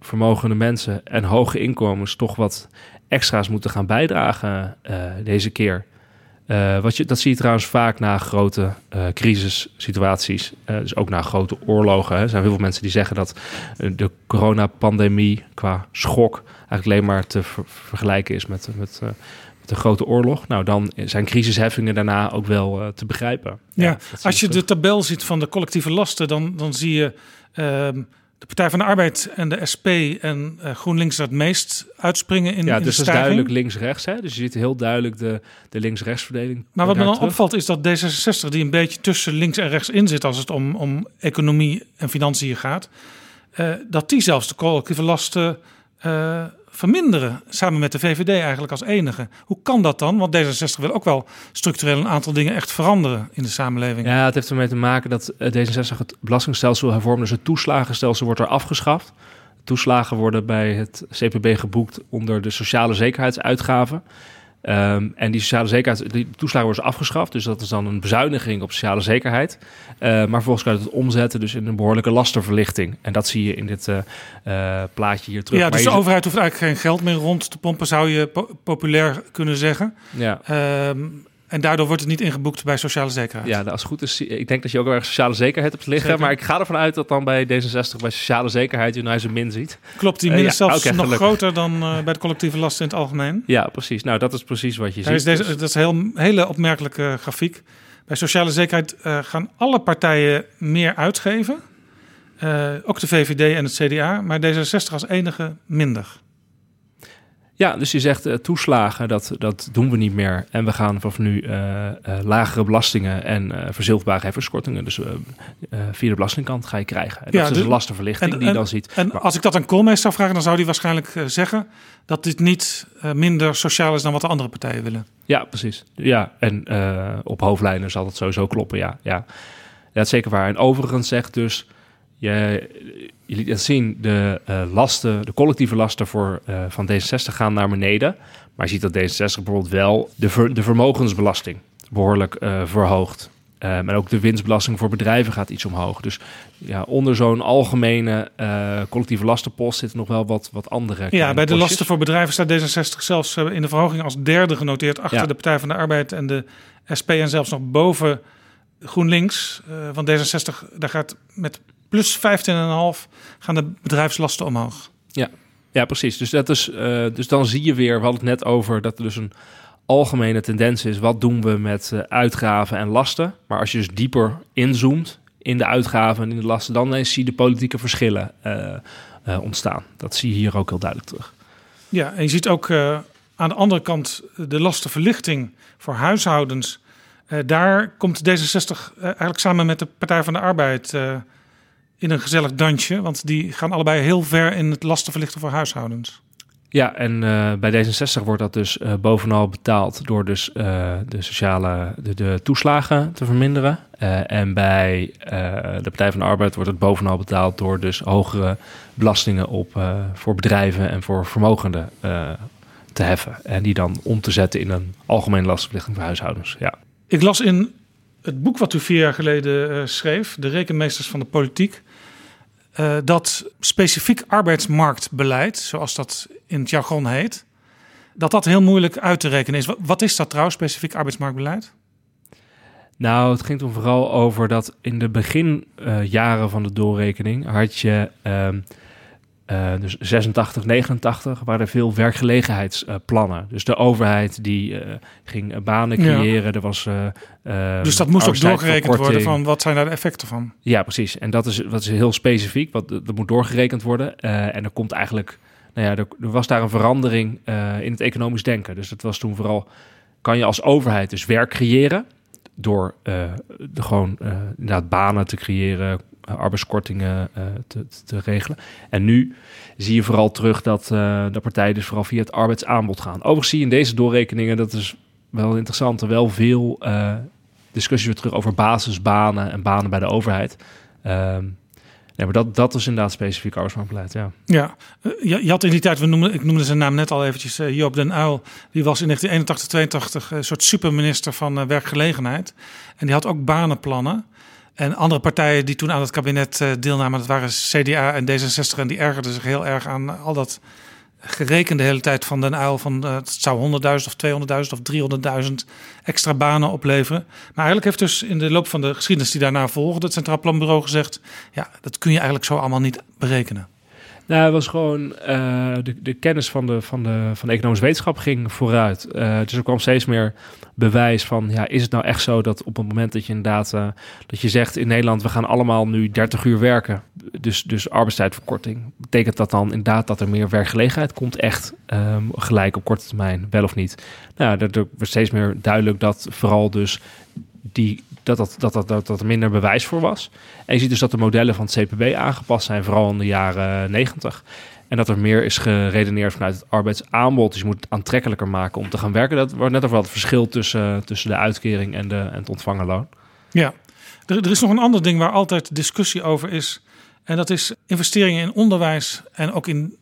vermogende mensen en hoge inkomens toch wat extra's moeten gaan bijdragen eh, deze keer. Eh, wat je, dat zie je trouwens vaak na grote eh crisissituaties. Eh, dus ook na grote oorlogen. Hè. Er zijn heel veel mensen die zeggen dat de coronapandemie qua schok eigenlijk alleen maar te ver- vergelijken is met, met, met een grote oorlog. Nou, dan zijn crisisheffingen daarna ook wel te begrijpen. Ja, als je terug. de tabel ziet van de collectieve lasten, dan, dan zie je ehm, de Partij van de Arbeid en de SP en eh, GroenLinks het meest uitspringen in, ja, in dus de dat is duidelijk links-rechts. Dus je ziet heel duidelijk de, de links-rechts-verdeling. Maar wat me dan terug. opvalt is dat D66, die een beetje tussen links en rechts in zit als het om, om economie en financiën gaat, eh, dat die zelfs de collectieve lasten eh, verminderen. Samen met de VVD eigenlijk als enige. Hoe kan dat dan? Want D66 wil ook wel structureel een aantal dingen echt veranderen in de samenleving. Ja, het heeft ermee te maken dat eh, D66 het belastingstelsel hervormt. Dus het toeslagenstelsel wordt er afgeschaft. Toeslagen worden bij het CPB geboekt onder de sociale zekerheidsuitgaven. Ehm, en die sociale zekerheid, die toeslagen worden dus afgeschaft. Dus dat is dan een bezuiniging op sociale zekerheid. Eh, maar vervolgens kan je het omzetten dus in een behoorlijke lastenverlichting. En dat zie je in dit eh, eh, plaatje hier terug. Ja, dus de overheid hoeft eigenlijk geen geld meer rond te pompen, zou je po- populair kunnen zeggen. Ja. Ehm, en daardoor wordt het niet ingeboekt bij sociale zekerheid. Ja, nou, als het goed is, ik denk dat je ook wel erg sociale zekerheid hebt liggen. Zeker. Maar ik ga ervan uit dat dan bij D66 bij sociale zekerheid je nou eens een min ziet. Klopt, die Eh, min ja, zelfs nog gelukkig. groter dan eh, bij de collectieve lasten in het algemeen. Ja, precies. Nou, dat is precies wat je Daar is ziet. deze, Dus- dat is een heel, hele opmerkelijke grafiek. Bij sociale zekerheid eh, gaan alle partijen meer uitgeven. Ook de VVD en het CDA, maar D66 als enige minder. Ja, dus je zegt eh, toeslagen, dat, dat doen we niet meer. En we gaan vanaf nu eh, eh, lagere belastingen en verzilverbare heffingskortingen. Dus via de belastingkant ga je krijgen. En dat is dus een lastenverlichting en- die je dan ziet. En Maar- als ik dat aan Koolmees zou vragen, dan zou hij waarschijnlijk zeggen dat dit niet minder sociaal is dan wat de andere partijen willen. Ja, precies. Ja, en op hoofdlijnen zal dat sowieso kloppen, ja. ja. Dat is zeker waar. En overigens zegt dus, je, je liet het zien, de eh, lasten, de collectieve lasten voor, eh, van D66 gaan naar beneden. Maar je ziet dat D66 bijvoorbeeld wel de, ver- de vermogensbelasting behoorlijk eh, verhoogt. Eh, en ook de winstbelasting voor bedrijven gaat iets omhoog. Dus ja, onder zo'n algemene collectieve lastenpost zitten nog wel wat, wat andere. Ja, bij de lasten voor bedrijven staat D66 zelfs in de verhoging als derde genoteerd achter Ja. de Partij van de Arbeid en de SP en zelfs nog boven GroenLinks. eh van D66, daar gaat met plus 15,5 gaan de bedrijfslasten omhoog. Ja, ja precies. Dus, dat is, eh, dus dan zie je weer, we hadden het net over dat er dus een algemene tendens is. Wat doen we met eh, uitgaven en lasten? Maar als je dus dieper inzoomt in de uitgaven en in de lasten, dan zie je de politieke verschillen eh, ontstaan. Dat zie je hier ook heel duidelijk terug. Ja, en je ziet ook aan de andere kant de lastenverlichting voor huishoudens. Daar komt D66 eh, eigenlijk samen met de Partij van de Arbeid in een gezellig dansje. Want die gaan allebei heel ver in het lastenverlichten voor huishoudens. Ja, en eh, bij D66 wordt dat dus eh, bovenal betaald door dus, eh, de sociale de, de toeslagen te verminderen. En bij de Partij van de Arbeid wordt het bovenal betaald door dus hogere belastingen op, voor bedrijven en voor vermogenden te heffen. En die dan om te zetten in een algemene lastenverlichting voor huishoudens. Ja. Ik las in het boek wat u vier jaar geleden schreef, De Rekenmeesters van de Politiek, eh, dat specifiek arbeidsmarktbeleid, zoals dat in het jargon heet, dat dat heel moeilijk uit te rekenen is. Wat, is dat trouwens, specifiek arbeidsmarktbeleid? Nou, het ging toen vooral over dat in de beginjaren van de doorrekening had je ehm, eh, dus 86, 89 waren er veel werkgelegenheidsplannen. dus de overheid die eh, ging eh, banen Ja. creëren. Er was, eh, ehm, dus dat moest ook doorgerekend worden van wat zijn daar de effecten van? Ja, precies. En dat is, dat is heel specifiek. Wat, dat moet doorgerekend worden. En er komt eigenlijk... Nou ja, er, er was daar een verandering in het economisch denken. Dus dat was toen vooral kan je als overheid dus werk creëren door de gewoon inderdaad banen te creëren, arbeidskortingen uh, te, te, regelen. En nu zie je vooral terug dat de partijen dus vooral via het arbeidsaanbod gaan. Overigens zie je in deze doorrekeningen, dat is wel interessant, er wel veel discussies weer terug over basisbanen en banen bij de overheid. Ehm, ja, maar dat, dat is inderdaad specifiek arbeidsmarktbeleid, ja. Ja, je, had in die tijd, we noemden, ik noemde zijn naam net al eventjes, uh, Joop den Uyl. Die was in 1981, 82 een soort superminister van werkgelegenheid. En die had ook banenplannen. En andere partijen die toen aan het kabinet uh, deelnamen, dat waren CDA en D66. En die ergerden zich heel erg aan al dat gerekend de hele tijd van Den Uil van uh, het zou 100.000 of 200.000 of 300.000 extra banen opleveren. Maar eigenlijk heeft dus in de loop van de geschiedenis die daarna volgde het Centraal Planbureau gezegd, ja, dat kun je eigenlijk zo allemaal niet berekenen. Nou, het was gewoon uh, de, de, kennis van de, van, de, van economische wetenschap ging vooruit. Uh, dus er kwam steeds meer bewijs van, ja, is het nou echt zo dat op het moment dat je inderdaad, uh, dat je zegt in Nederland, we gaan allemaal nu 30 uur werken, dus, dus arbeidstijdverkorting, betekent dat dan inderdaad dat er meer werkgelegenheid komt, echt um, gelijk op korte termijn, wel of niet? Nou, er wordt steeds meer duidelijk dat vooral dus die, dat, dat, dat, dat, dat, er minder bewijs voor was. En je ziet dus dat de modellen van het CPB aangepast zijn, vooral in de jaren 90. En dat er meer is geredeneerd vanuit het arbeidsaanbod. Dus je moet het aantrekkelijker maken om te gaan werken. Dat wordt net over het verschil tussen, tussen de uitkering en, de, en het ontvangen loon. Ja, er, er is nog een ander ding waar altijd discussie over is. En dat is investeringen in onderwijs en ook in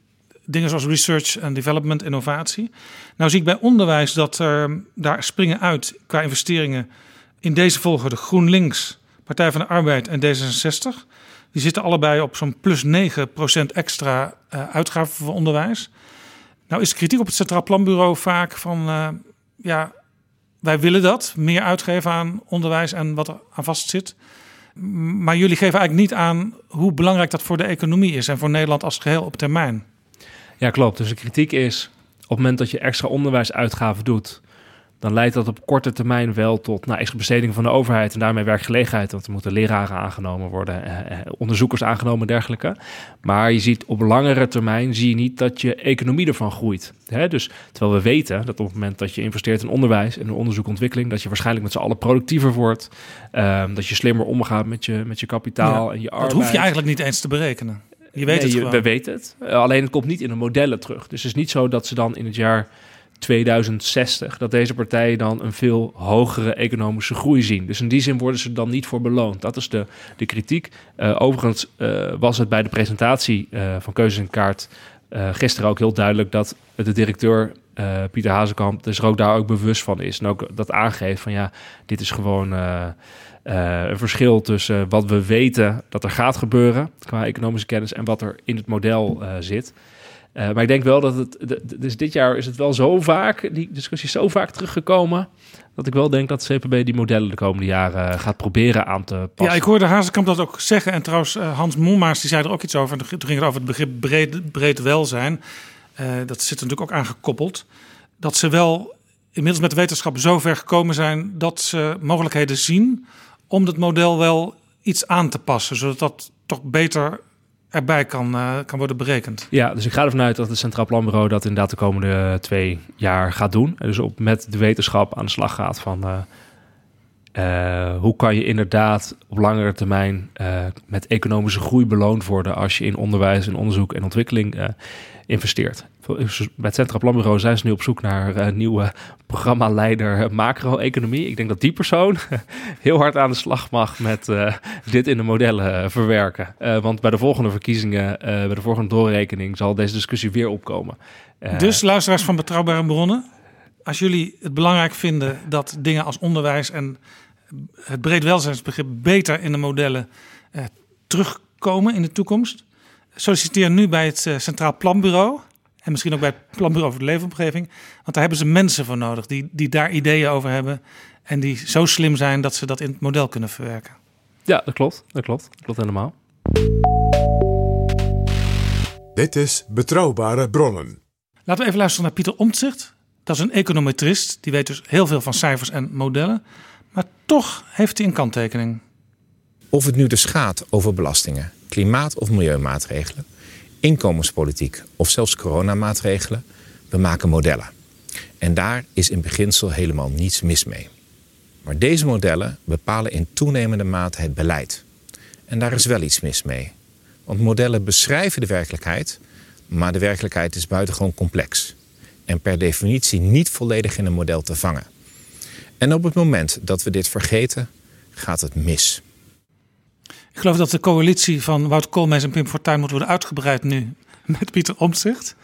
dingen zoals research en development, innovatie. Nou zie ik bij onderwijs dat er daar springen uit qua investeringen in deze volgorde GroenLinks, Partij van de Arbeid en D66. Die zitten allebei op zo'n plus 9% extra uh, uitgaven voor onderwijs. Nou is kritiek op het Centraal Planbureau vaak van... Uh, ja, wij willen dat, meer uitgeven aan onderwijs en wat er aan vast zit. Maar jullie geven eigenlijk niet aan hoe belangrijk dat voor de economie is... en voor Nederland als geheel op termijn. Ja, klopt. Dus de kritiek is, op het moment dat je extra onderwijsuitgaven doet dan leidt dat op korte termijn wel tot nou, extra besteding van de overheid en daarmee werkgelegenheid. Want er moeten leraren aangenomen worden, eh, eh, onderzoekers aangenomen en dergelijke. Maar je ziet op langere termijn zie je niet dat je economie ervan groeit. Hè? Dus terwijl we weten dat op het moment dat je investeert in onderwijs en in onderzoek en ontwikkeling, dat je waarschijnlijk met z'n allen productiever wordt. Um, dat je slimmer omgaat met je, met je kapitaal en je arbeid. Dat hoef je eigenlijk niet eens te berekenen. Je weet het gewoon. We weten het. alleen het komt niet in de modellen terug. Dus het is niet zo dat ze dan in het jaar 2060, dat deze partijen dan een veel hogere economische groei zien. Dus in die zin worden ze dan niet voor beloond. Dat is de, de kritiek. Uh, overigens uh, was het bij de presentatie uh, van Keuzes en Kaart gisteren ook heel duidelijk dat de directeur Pieter Hazekamp dus er ook daar ook bewust van is. En ook dat aangeeft van ja, dit is gewoon een verschil tussen wat we weten dat er gaat gebeuren qua economische kennis en wat er in het model zit. Uh, maar ik denk wel dat het. Dus dit jaar is het wel zo vaak, die discussie is zo vaak teruggekomen. Dat ik wel denk dat CPB die modellen de komende jaren gaat proberen aan te passen. Ja, ik hoorde Hazekamp dat ook zeggen. En trouwens, uh, Hans Mommaas die zei er ook iets over. Toen ging het over het begrip breed, breed welzijn. Uh, dat zit er natuurlijk ook aangekoppeld. Dat ze wel inmiddels met de wetenschap zo ver gekomen zijn dat ze mogelijkheden zien om het model wel iets aan te passen. Zodat dat toch beter erbij kan, uh, kan worden berekend. Ja, dus ik ga ervan uit dat het Centraal Planbureau dat inderdaad de komende twee jaar gaat doen. En dus op, met de wetenschap aan de slag gaat van uh, uh, hoe kan je inderdaad op langere termijn met economische groei beloond worden als je in onderwijs en onderzoek en ontwikkeling investeert. Bij het Centraal Planbureau zijn ze nu op zoek naar een nieuwe programmaleider macro-economie. Ik denk dat die persoon [laughs] heel hard aan de slag mag met uh, dit in de modellen verwerken. Uh, want bij de volgende verkiezingen, bij de volgende doorrekening, zal deze discussie weer opkomen. dus luisteraars van Betrouwbare Bronnen, als jullie het belangrijk vinden dat dingen als onderwijs en het breed welzijnsbegrip beter in de modellen terugkomen in de toekomst, solliciteer nu bij het Centraal Planbureau. En misschien ook bij het Planbureau voor de Leefomgeving. Want daar hebben ze mensen voor nodig die, die daar ideeën over hebben. En die zo slim zijn dat ze dat in het model kunnen verwerken. Ja, dat klopt. Dat klopt. Dat klopt helemaal. Dit is Betrouwbare Bronnen. Laten we even luisteren naar Pieter Omtzigt. Dat is een econometrist. Die weet dus heel veel van cijfers en modellen. Maar toch heeft hij een kanttekening. Of het nu dus gaat over belastingen, klimaat- of milieumaatregelen inkomenspolitiek of zelfs coronamaatregelen. We maken modellen. En daar is in beginsel helemaal niets mis mee. Maar deze modellen bepalen in toenemende mate het beleid. En daar is wel iets mis mee. Want modellen beschrijven de werkelijkheid, maar de werkelijkheid is buitengewoon complex. En per definitie niet volledig in een model te vangen. En op het moment dat we dit vergeten, gaat het mis. Ik geloof dat de coalitie van Wout Koolmees en Pim Fortuyn moet worden uitgebreid nu met Pieter Omtzigt.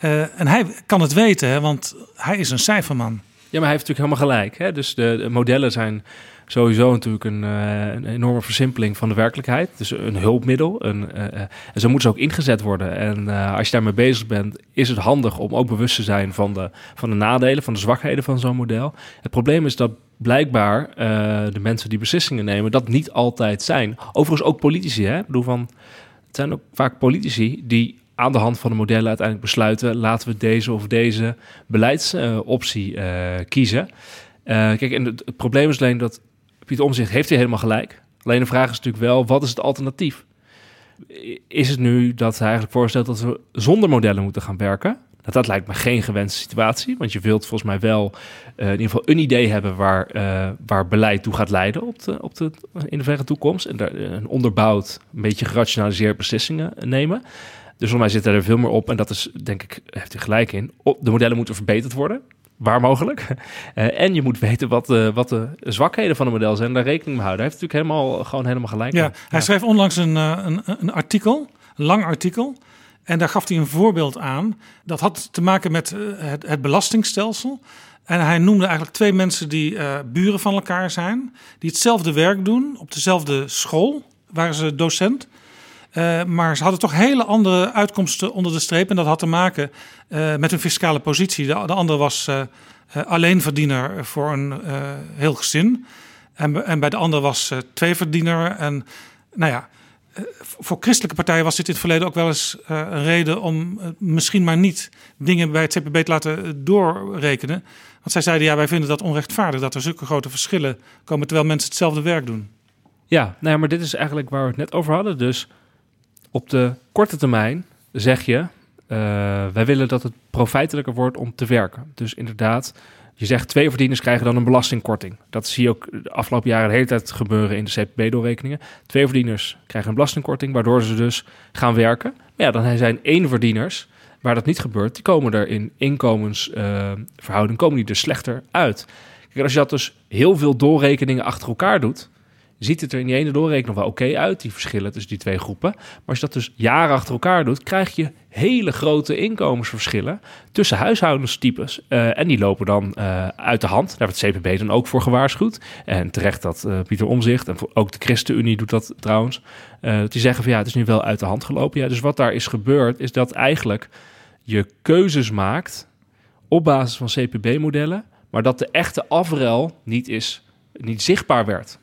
Uh, en hij kan het weten, hè, want hij is een cijferman. Ja, maar hij heeft natuurlijk helemaal gelijk. Hè? Dus de, de modellen zijn sowieso natuurlijk een, uh, een, enorme versimpeling van de werkelijkheid. Dus een hulpmiddel. Een, uh, en zo moeten ze ook ingezet worden. En als je daarmee bezig bent, is het handig om ook bewust te zijn van de, van de nadelen, van de zwakheden van zo'n model. Het probleem is dat blijkbaar de mensen die beslissingen nemen, dat niet altijd zijn. Overigens ook politici. Hè? Ik bedoel van, het zijn ook vaak politici die aan de hand van de modellen uiteindelijk besluiten... laten we deze of deze beleidsoptie uh, kiezen. Uh, kijk, en het, probleem is alleen dat Pieter Omzicht heeft hij helemaal gelijk. Alleen de vraag is natuurlijk wel, wat is het alternatief? Is het nu dat hij eigenlijk voorstelt dat we zonder modellen moeten gaan werken? Dat, dat lijkt me geen gewenste situatie. Want je wilt volgens mij wel uh, in ieder geval een idee hebben waar, uh, waar beleid toe gaat leiden op de, op de, in de verre toekomst. En daar een onderbouwd, een beetje gerationaliseerd beslissingen nemen. Dus voor mij zit er veel meer op. En dat is, denk ik, heeft hij gelijk in. De modellen moeten verbeterd worden. Waar mogelijk. Uh, [laughs] en je moet weten wat de, wat de zwakheden van een model zijn. En daar rekening mee houden. Hij heeft natuurlijk helemaal, gewoon helemaal gelijk. Ja, hij schreef onlangs een, een, een artikel. Een lang artikel. En daar gaf hij een voorbeeld aan. Dat had te maken met het, het belastingstelsel. En hij noemde eigenlijk twee mensen die uh, buren van elkaar zijn. Die hetzelfde werk doen op dezelfde school. Waren ze docent. Uh, maar ze hadden toch hele andere uitkomsten onder de streep. En dat had te maken met hun fiscale positie. De, de andere was alleenverdiener voor een heel gezin. En, en, bij de andere was tweeverdiener. En nou ja, voor christelijke partijen was dit in het verleden ook wel eens een reden om misschien maar niet dingen bij het CPB te laten doorrekenen. Want zij zeiden ja, wij vinden dat onrechtvaardig dat er zulke grote verschillen komen terwijl mensen hetzelfde werk doen. Ja, nou ja, maar dit is eigenlijk waar we het net over hadden. Dus op de korte termijn zeg je, wij willen dat het profijtelijker wordt om te werken. Dus inderdaad, je zegt twee verdieners krijgen dan een belastingkorting. Dat zie je ook de afgelopen jaren de hele tijd gebeuren in de CPB-doorrekeningen. Twee verdieners krijgen een belastingkorting, waardoor ze dus gaan werken. Maar ja, dan zijn één verdieners waar dat niet gebeurt, die komen er in inkomensverhouding, komen die er slechter uit. Kijk, als je dat dus heel veel doorrekeningen achter elkaar doet, ziet het er in die ene doorrekening wel oké uit, die verschillen tussen die twee groepen. Maar als je dat dus jaren achter elkaar doet, krijg je hele grote inkomensverschillen tussen huishoudenstypes. Uh, en die lopen dan uh, uit de hand. Daar wordt het CPB dan ook voor gewaarschuwd. En terecht dat uh, Pieter Omzicht, en ook de ChristenUnie doet dat trouwens, die zeggen van ja, het is nu wel uit de hand gelopen. Ja, dus wat daar is gebeurd, is dat eigenlijk je keuzes maakt op basis van CPB-modellen, maar dat de echte afrel niet, is, niet zichtbaar werd.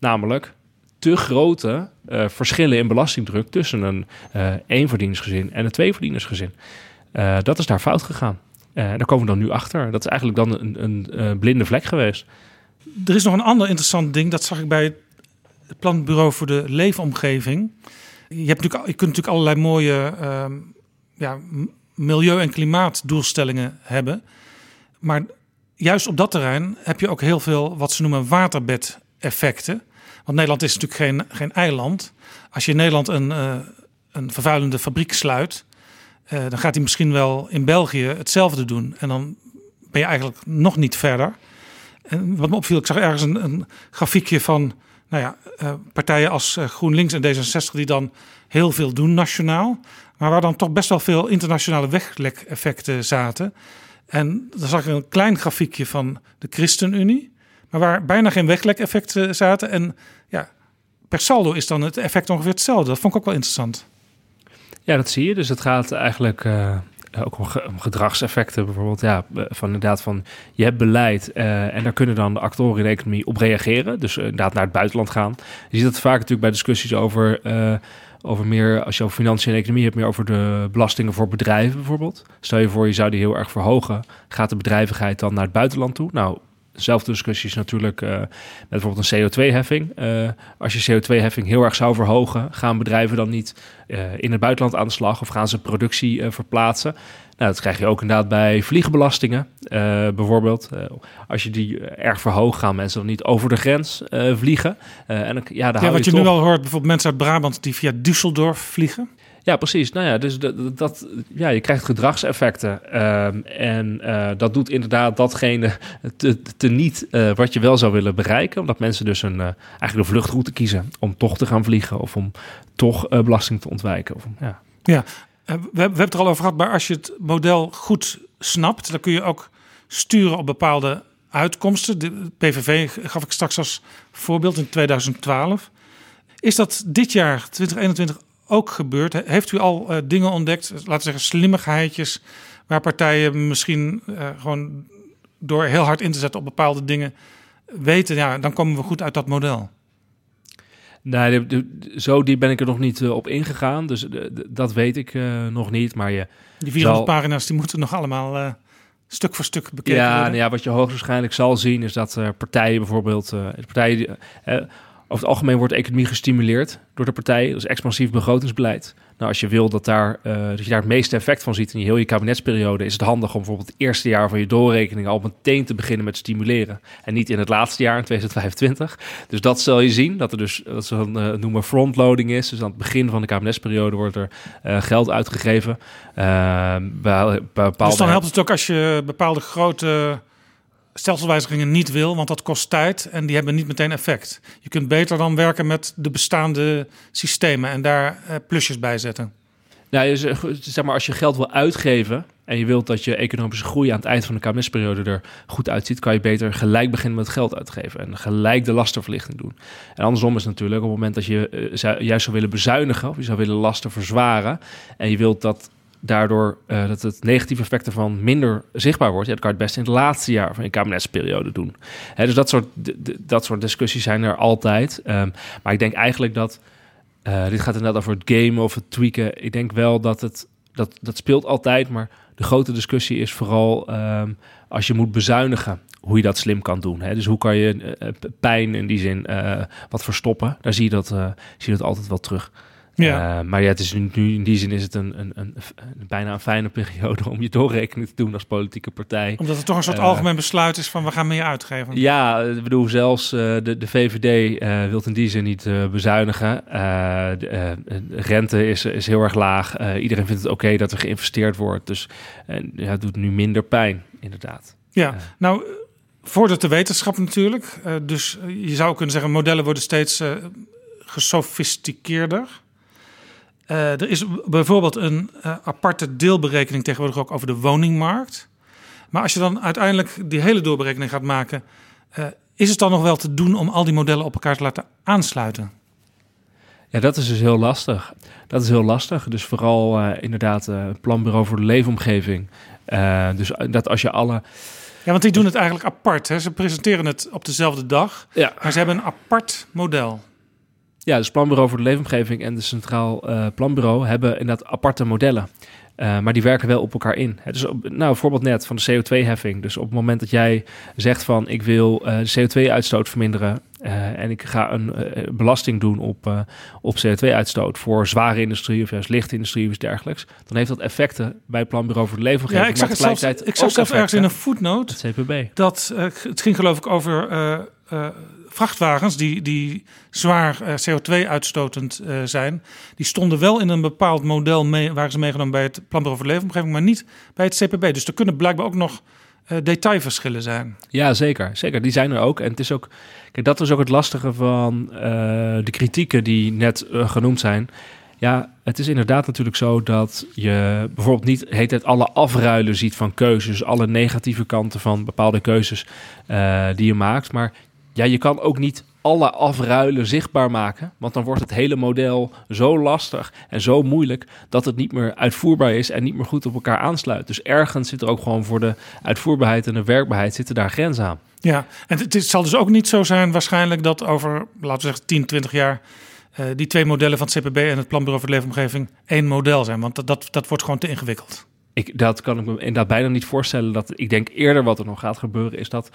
Namelijk te grote uh, verschillen in belastingdruk tussen een uh, en een tweeverdienersgezin. Uh, dat is daar fout gegaan. daar komen we dan nu achter. Dat is eigenlijk dan een, een blinde vlek geweest. Er is nog een ander interessant ding. Dat zag ik bij het Planbureau voor de Leefomgeving. Je, hebt natuurlijk, je kunt natuurlijk allerlei mooie ehm, ja, milieu- en klimaatdoelstellingen hebben. Maar juist op dat terrein heb je ook heel veel wat ze noemen waterbedeffecten. Want Nederland is natuurlijk geen, geen eiland. Als je in Nederland een, uh, een vervuilende fabriek sluit, uh, dan gaat hij misschien wel in België hetzelfde doen. En dan ben je eigenlijk nog niet verder. En wat me opviel, ik zag ergens een, een grafiekje van nou ja, uh, partijen als GroenLinks en D66 die dan heel veel doen nationaal. Maar waar dan toch best wel veel internationale weglek-effecten zaten. En dan zag ik een klein grafiekje van de ChristenUnie maar waar bijna geen weglek-effecten zaten. En ja, per saldo is dan het effect ongeveer hetzelfde. Dat vond ik ook wel interessant. Ja, dat zie je. Dus het gaat eigenlijk uh, ook om, gedragseffecten bijvoorbeeld. Ja, van inderdaad van je hebt beleid en daar kunnen dan de actoren in de economie op reageren. Dus inderdaad naar het buitenland gaan. Je ziet dat vaak natuurlijk bij discussies over over meer, als je over financiën en economie hebt, meer over de belastingen voor bedrijven bijvoorbeeld. Stel je voor, je zou die heel erg verhogen. Gaat de bedrijvigheid dan naar het buitenland toe? Nou, Zelfde discussies natuurlijk uh, met bijvoorbeeld een CO2-heffing. Uh, als je CO2-heffing heel erg zou verhogen, gaan bedrijven dan niet uh, in het buitenland aan de slag of gaan ze productie verplaatsen? Nou, dat krijg je ook inderdaad bij vliegbelastingen. bijvoorbeeld, als je die erg verhoogt, gaan mensen dan niet over de grens vliegen. en dan, ja, ja, wat je, je nu al hoort, bijvoorbeeld mensen uit Brabant die via Düsseldorf vliegen. Ja, precies. Nou ja, dus dat, ja, je krijgt gedragseffecten. Um, en uh, dat doet inderdaad datgene te, te niet uh, wat je wel zou willen bereiken. Omdat mensen dus een, uh, eigenlijk een vluchtroute kiezen om toch te gaan vliegen of om toch belasting te ontwijken. Of, ja, ja we, we hebben het er al over gehad, maar als je het model goed snapt, dan kun je ook sturen op bepaalde uitkomsten. De PVV gaf ik straks als voorbeeld in 2012. Is dat dit jaar, 2021, ook gebeurt. Heeft u al uh, dingen ontdekt, laten we zeggen slimmigheidjes, waar partijen misschien uh, gewoon door heel hard in te zetten op bepaalde dingen weten, ja, dan komen we goed uit dat model? Nee, de, de, zo diep ben ik er nog niet uh, op ingegaan, dus de, dat weet ik nog niet. Maar je die 400 zal... pagina's die moeten nog allemaal stuk voor stuk bekeken ja, worden. Nou ja, wat je hoogstwaarschijnlijk zal zien is dat partijen bijvoorbeeld, partijen over het algemeen wordt de economie gestimuleerd door de partijen. Dat is expansief begrotingsbeleid. Nou, als je wil dat, daar, uh, dat je daar het meeste effect van ziet in je heel je kabinetsperiode, is het handig om bijvoorbeeld het eerste jaar van je doorrekening al meteen te beginnen met stimuleren. En niet in het laatste jaar, in 2025. Dus dat zal je zien, dat er dus, wat ze dan uh, noemen frontloading is. Dus aan het begin van de kabinetsperiode wordt er uh, geld uitgegeven. Bij, bij bepaalde... Dus dan helpt het ook als je bepaalde grote stelselwijzigingen niet wil, want dat kost tijd en die hebben niet meteen effect. Je kunt beter dan werken met de bestaande systemen en daar eh, plusjes bij zetten. Nou, zeg maar, als je geld wil uitgeven en je wilt dat je economische groei aan het eind van de kabinetsperiode er goed uitziet, kan je beter gelijk beginnen met geld uitgeven en gelijk de lastenverlichting doen. En andersom is natuurlijk op het moment dat je uh, juist zou willen bezuinigen of je zou willen lasten verzwaren en je wilt dat daardoor uh, dat het negatieve effect ervan minder zichtbaar wordt, ja, dat kan je het best in het laatste jaar van je kabinetsperiode doen. Hè, dus dat soort, dat soort discussies zijn er altijd. Um, maar ik denk eigenlijk dat uh, dit gaat inderdaad over het game of het tweaken. Ik denk wel dat het dat, dat speelt altijd, maar de grote discussie is vooral um, als je moet bezuinigen hoe je dat slim kan doen. Hè? Dus hoe kan je uh, pijn in die zin wat verstoppen? Daar zie je dat, zie je dat altijd wel terug. Ja. Uh, maar ja, het is nu, in die zin is het een, een, een, een, bijna een fijne periode om je doorrekening te doen als politieke partij. Omdat het toch een soort uh, algemeen besluit is van we gaan meer uitgeven. Ja, ik bedoel zelfs uh, de, de VVD wil in die zin niet bezuinigen. de rente is, is heel erg laag. iedereen vindt het oké okay dat er geïnvesteerd wordt. Dus ja, het doet nu minder pijn, inderdaad. Ja, nou vordert de wetenschap natuurlijk. dus je zou kunnen zeggen modellen worden steeds gesofisticeerder. Uh, er is bijvoorbeeld een uh, aparte deelberekening tegenwoordig ook over de woningmarkt. Maar als je dan uiteindelijk die hele doorberekening gaat maken, uh, is het dan nog wel te doen om al die modellen op elkaar te laten aansluiten? Ja, dat is dus heel lastig. Dat is heel lastig. Dus vooral inderdaad het planbureau voor de leefomgeving. dus dat als je alle... Ja, want die doen het eigenlijk apart. Hè? Ze presenteren het op dezelfde dag, ja. maar ze hebben een apart model. Ja, dus Planbureau voor de Leefomgeving en de Centraal uh, Planbureau hebben inderdaad aparte modellen. Uh, maar die werken wel op elkaar in. Het is op, nou, voorbeeld net van de CO2-heffing. Dus op het moment dat jij zegt van ik wil uh, de CO2-uitstoot verminderen en ik ga een belasting doen op, op CO2-uitstoot voor zware industrie of juist lichte industrie of iets dergelijks, dan heeft dat effecten bij Planbureau voor de Leefomgeving. Ja, ik zag het zelfs, ik zag zelfs ergens in een footnote. Het CPB. Dat het ging geloof ik over vrachtwagens die, die zwaar uh, CO2-uitstotend uh, zijn, die stonden wel in een bepaald model mee, waren ze meegenomen bij het voor de Leefomgeving, maar niet bij het CPB. Dus er kunnen blijkbaar ook nog uh, detailverschillen zijn. Ja, zeker. Zeker, die zijn er ook. En het is ook, kijk, dat is ook het lastige van de kritieken die net genoemd zijn. Ja, het is inderdaad natuurlijk zo dat je bijvoorbeeld niet heet het alle afruilen ziet van keuzes, alle negatieve kanten van bepaalde keuzes die je maakt. Maar ja, je kan ook niet alle afruilen zichtbaar maken. Want dan wordt het hele model zo lastig en zo moeilijk dat het niet meer uitvoerbaar is en niet meer goed op elkaar aansluit. Dus ergens zit er ook gewoon voor de uitvoerbaarheid en de werkbaarheid zitten daar grenzen aan. Ja, en het, zal dus ook niet zo zijn waarschijnlijk dat over, laten we zeggen, 10, 20 jaar uh, die twee modellen van het CPB en het Planbureau voor de Leefomgeving één model zijn. Want dat, dat, dat wordt gewoon te ingewikkeld. Ik, dat kan ik me inderdaad bijna niet voorstellen. Dat, ik denk eerder wat er nog gaat gebeuren is dat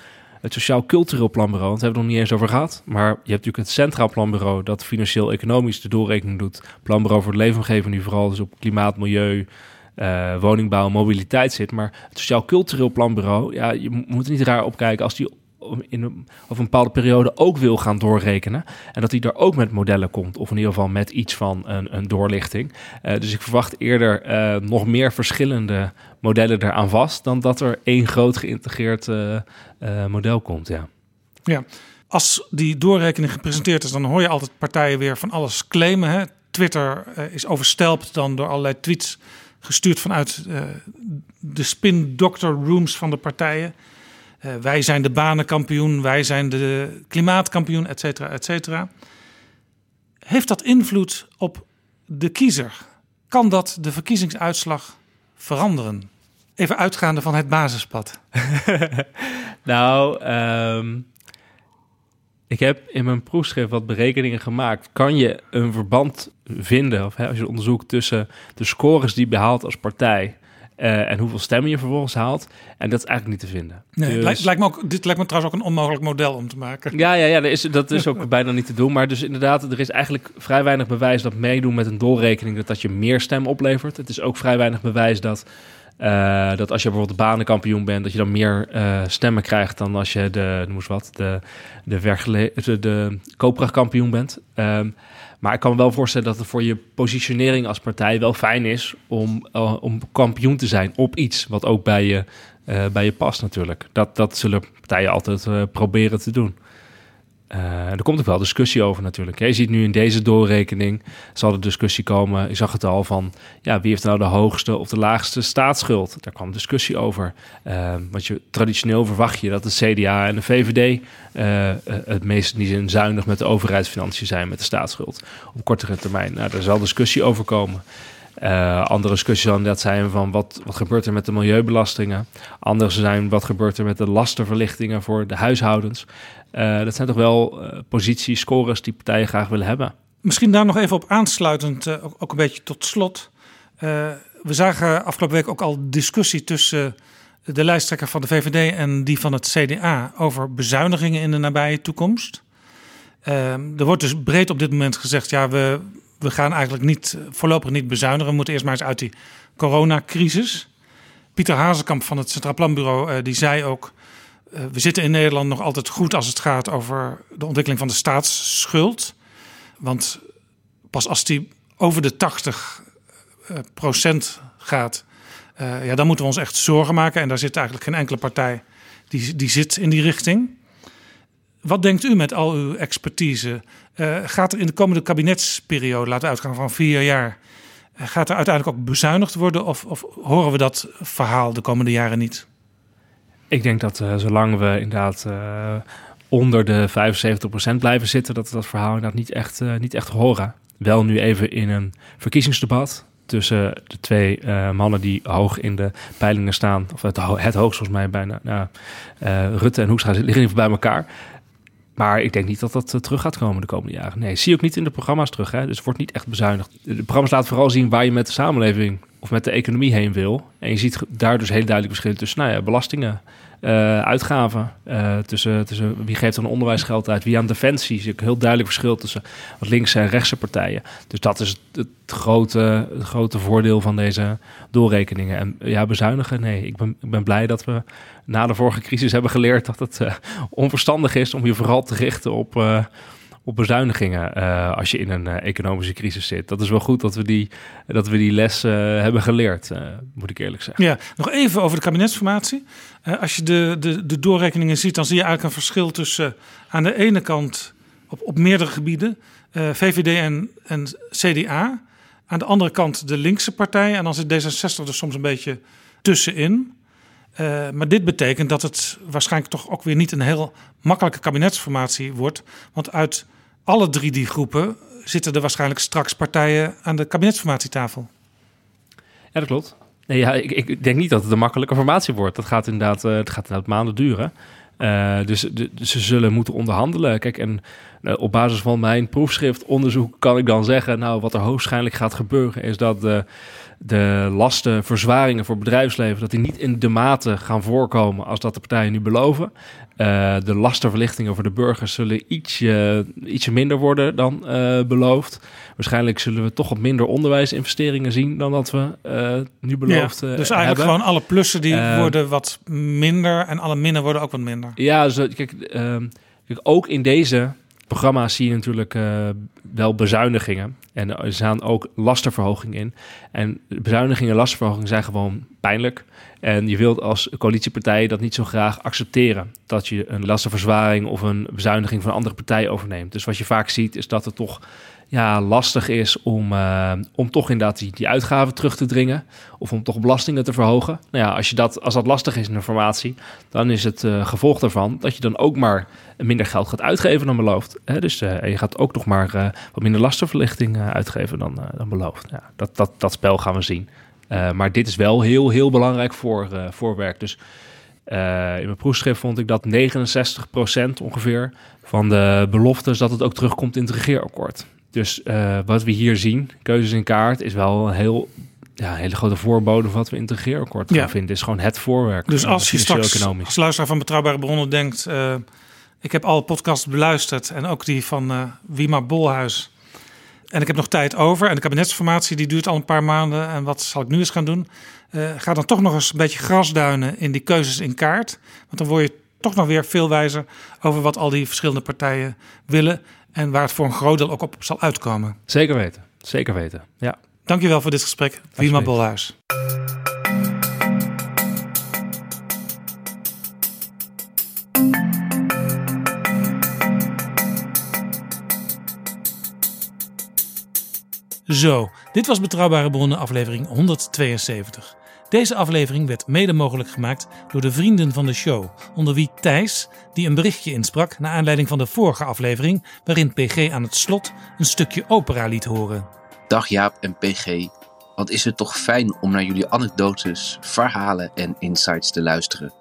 het Sociaal Cultureel Planbureau, want daar hebben we het nog niet eens over gehad. Maar je hebt natuurlijk het Centraal Planbureau, dat financieel-economisch de doorrekening doet. Planbureau voor de leefomgeving, die vooral dus op klimaat, milieu, uh, woningbouw, mobiliteit zit. Maar het Sociaal Cultureel Planbureau, ja, je moet er niet raar opkijken als die in een, of een bepaalde periode ook wil gaan doorrekenen. En dat hij daar ook met modellen komt, of in ieder geval met iets van een, een doorlichting. Uh, dus ik verwacht eerder uh, nog meer verschillende modellen eraan vast, dan dat er één groot geïntegreerd uh, model komt. Ja. ja, als die doorrekening gepresenteerd is, dan hoor je altijd partijen weer van alles claimen. Hè? Twitter is overstelpt dan door allerlei tweets gestuurd vanuit de spin doctor rooms van de partijen. Uh, wij zijn de banenkampioen, wij zijn de klimaatkampioen, et cetera, et cetera. Heeft dat invloed op de kiezer? Kan dat de verkiezingsuitslag veranderen? Even uitgaande van het basispad. [laughs] nou, um, ik heb in mijn proefschrift wat berekeningen gemaakt. Kan je een verband vinden, of hè, als je onderzoekt tussen de scores die je behaalt als partij uh, en hoeveel stemmen je vervolgens haalt. En dat is eigenlijk niet te vinden. Nee, dus... lijkt, lijkt, me ook, dit lijkt me trouwens ook een onmogelijk model om te maken. Ja, ja, ja dat is, dat is [laughs] ook bijna niet te doen. Maar dus inderdaad, er is eigenlijk vrij weinig bewijs dat meedoen met een doorrekening... dat dat je meer stem oplevert. Het is ook vrij weinig bewijs dat... Uh, dat als je bijvoorbeeld banenkampioen bent, dat je dan meer uh, stemmen krijgt dan als je de, noem eens wat, de, de, de, de koopkrachtkampioen bent. Um, maar ik kan me wel voorstellen dat het voor je positionering als partij wel fijn is om, uh, om kampioen te zijn op iets wat ook bij je, uh, bij je past natuurlijk. Dat, dat zullen partijen altijd uh, proberen te doen. Uh, er komt ook wel discussie over natuurlijk. Je ziet nu in deze doorrekening zal de discussie komen. Ik zag het al van ja, wie heeft nou de hoogste of de laagste staatsschuld? Daar kwam discussie over. Uh, want je, traditioneel verwacht je dat de CDA en de VVD uh, het meest niet zin zuinig met de overheidsfinanciën zijn met de staatsschuld. Op kortere termijn. Nou, daar zal discussie over komen. Andere discussies dan dat zijn van wat, wat gebeurt er met de milieubelastingen. Andere zijn wat gebeurt er met de lastenverlichtingen voor de huishoudens. Uh, dat zijn toch wel uh, posities, scores die partijen graag willen hebben. Misschien daar nog even op aansluitend, ook, ook, een beetje tot slot. we zagen afgelopen week ook al discussie tussen de lijsttrekker van de VVD en die van het CDA over bezuinigingen in de nabije toekomst. er wordt dus breed op dit moment gezegd, ja, we, we gaan eigenlijk niet, voorlopig niet bezuinigen. We moeten eerst maar eens uit die coronacrisis. Pieter Hazekamp van het Centraal Planbureau die zei ook... Uh, we zitten in Nederland nog altijd goed als het gaat over de ontwikkeling van de staatsschuld. Want pas als die over de 80 uh, procent gaat... ja, dan moeten we ons echt zorgen maken. En daar zit eigenlijk geen enkele partij die, die zit in die richting. Wat denkt u met al uw expertise? Gaat er in de komende kabinetsperiode, laten we uitgaan van vier jaar, gaat er uiteindelijk ook bezuinigd worden? Of, of, horen we dat verhaal de komende jaren niet? Ik denk dat uh, zolang we inderdaad onder de 75% blijven zitten, dat dat verhaal inderdaad niet echt, niet echt horen. Wel nu even in een verkiezingsdebat tussen de twee mannen die hoog in de peilingen staan. Of het, het hoogst volgens mij bijna. Nou, Rutte en Hoekstra liggen even bij elkaar. Maar ik denk niet dat dat eh, terug gaat komen de komende jaren. Nee, zie je ook niet in de programma's terug. Hè? Dus het wordt niet echt bezuinigd. De programma's laten vooral zien waar je met de samenleving of met de economie heen wil. En je ziet daar dus heel duidelijk verschillen tussen nou ja, belastingen, uh, uitgaven. Uh, tussen, tussen wie geeft dan onderwijsgeld uit, wie aan defensie. Zie ik heel duidelijk verschil tussen wat linkse en rechtse partijen. Dus dat is het grote, het grote voordeel van deze doorrekeningen. En ja, bezuinigen, nee. Ik ben, ik ben blij dat we na de vorige crisis hebben geleerd dat het uh, onverstandig is om je vooral te richten op op bezuinigingen uh, als je in een uh, economische crisis zit. Dat is wel goed dat we die, dat we die les uh, hebben geleerd, moet ik eerlijk zeggen. Ja, nog even over de kabinetsformatie. als je de, de, de doorrekeningen ziet, dan zie je eigenlijk een verschil tussen aan de ene kant op, op meerdere gebieden VVD en, en CDA. Aan de andere kant de linkse partij. En dan zit D66 er soms een beetje tussenin. Maar dit betekent dat het waarschijnlijk toch ook weer niet een heel makkelijke kabinetsformatie wordt. Want uit alle drie die groepen zitten er waarschijnlijk straks partijen aan de kabinetsformatietafel. Ja, dat klopt. Nee, ja, ik, ik denk niet dat het een makkelijke formatie wordt. Dat gaat inderdaad, uh, het gaat inderdaad maanden duren. Uh, dus, dus ze zullen moeten onderhandelen. Kijk, en uh, op basis van mijn proefschrift onderzoek kan ik dan zeggen... nou, wat er hoogstwaarschijnlijk gaat gebeuren... is dat de, de lastenverzwaringen voor bedrijfsleven, dat die niet in de mate gaan voorkomen als dat de partijen nu beloven. Uh, de lastenverlichtingen voor de burgers zullen ietsje, ietsje minder worden dan uh, beloofd. Waarschijnlijk zullen we toch wat minder onderwijsinvesteringen zien dan dat we uh, nu beloofd ja, Dus eigenlijk hebben. gewoon alle plussen die worden wat minder en alle minnen worden ook wat minder. Ja, dus, kijk, ehm, kijk, ook in deze programma's zie je natuurlijk wel bezuinigingen. En er staan ook lastenverhogingen in. En bezuinigingen en lastenverhogingen zijn gewoon pijnlijk. En je wilt als coalitiepartij dat niet zo graag accepteren. Dat je een lastenverzwaring of een bezuiniging van een andere partij overneemt. Dus wat je vaak ziet is dat het toch ja, lastig is om, uh, om toch inderdaad die, die uitgaven terug te dringen. Of om toch belastingen te verhogen. Nou ja, als, je dat, als dat lastig is in een formatie, dan is het uh, gevolg daarvan dat je dan ook maar minder geld gaat uitgeven dan beloofd. Hè? Dus uh, je gaat ook nog maar wat minder lastenverlichting uitgeven dan, dan beloofd. Ja, dat, dat, dat spel gaan we zien. maar dit is wel heel, heel belangrijk voor, voorwerk. Dus in mijn proefschrift vond ik dat 69% ongeveer van de beloftes dat het ook terugkomt in het regeerakkoord. Dus uh, wat we hier zien, keuzes in kaart, is wel een heel ja, een hele grote voorbode van wat we in het regeerakkoord gaan Ja. vinden. is gewoon het voorwerk. Dus uh, als je straks als luisteraar van Betrouwbare Bronnen denkt... eh, ik heb alle podcasts beluisterd en ook die van eh Wima Bolhuis. En ik heb nog tijd over. En de kabinetsformatie die duurt al een paar maanden. En wat zal ik nu eens gaan doen? Eh, ga dan toch nog eens een beetje grasduinen in die keuzes in kaart. Want dan word je toch nog weer veel wijzer over wat al die verschillende partijen willen. En waar het voor een groot deel ook op zal uitkomen. Zeker weten. Zeker weten. Ja. Dankjewel voor dit gesprek, Wima Bolhuis. Zo, dit was Betrouwbare Bronnen aflevering 172. Deze aflevering werd mede mogelijk gemaakt door de vrienden van de show, onder wie Thijs, die een berichtje insprak naar aanleiding van de vorige aflevering, waarin PG aan het slot een stukje opera liet horen. Dag Jaap en PG. Wat is het toch fijn om naar jullie anekdotes, verhalen en insights te luisteren.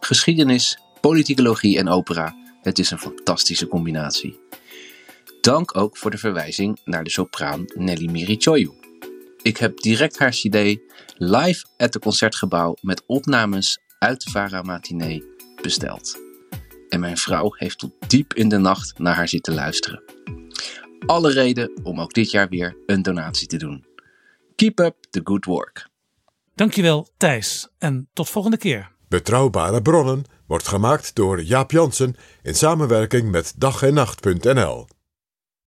Geschiedenis, politicologie en opera. Het is een fantastische combinatie. Dank ook voor de verwijzing naar de sopraan Nelly Mirichoyu. Ik heb direct haar CD live at het Concertgebouw met opnames uit de Vara Matinee besteld. En mijn vrouw heeft tot diep in de nacht naar haar zitten luisteren. Alle reden om ook dit jaar weer een donatie te doen. Keep up the good work. Dankjewel Thijs en tot volgende keer. Betrouwbare bronnen wordt gemaakt door Jaap Jansen in samenwerking met dag en nacht.nl.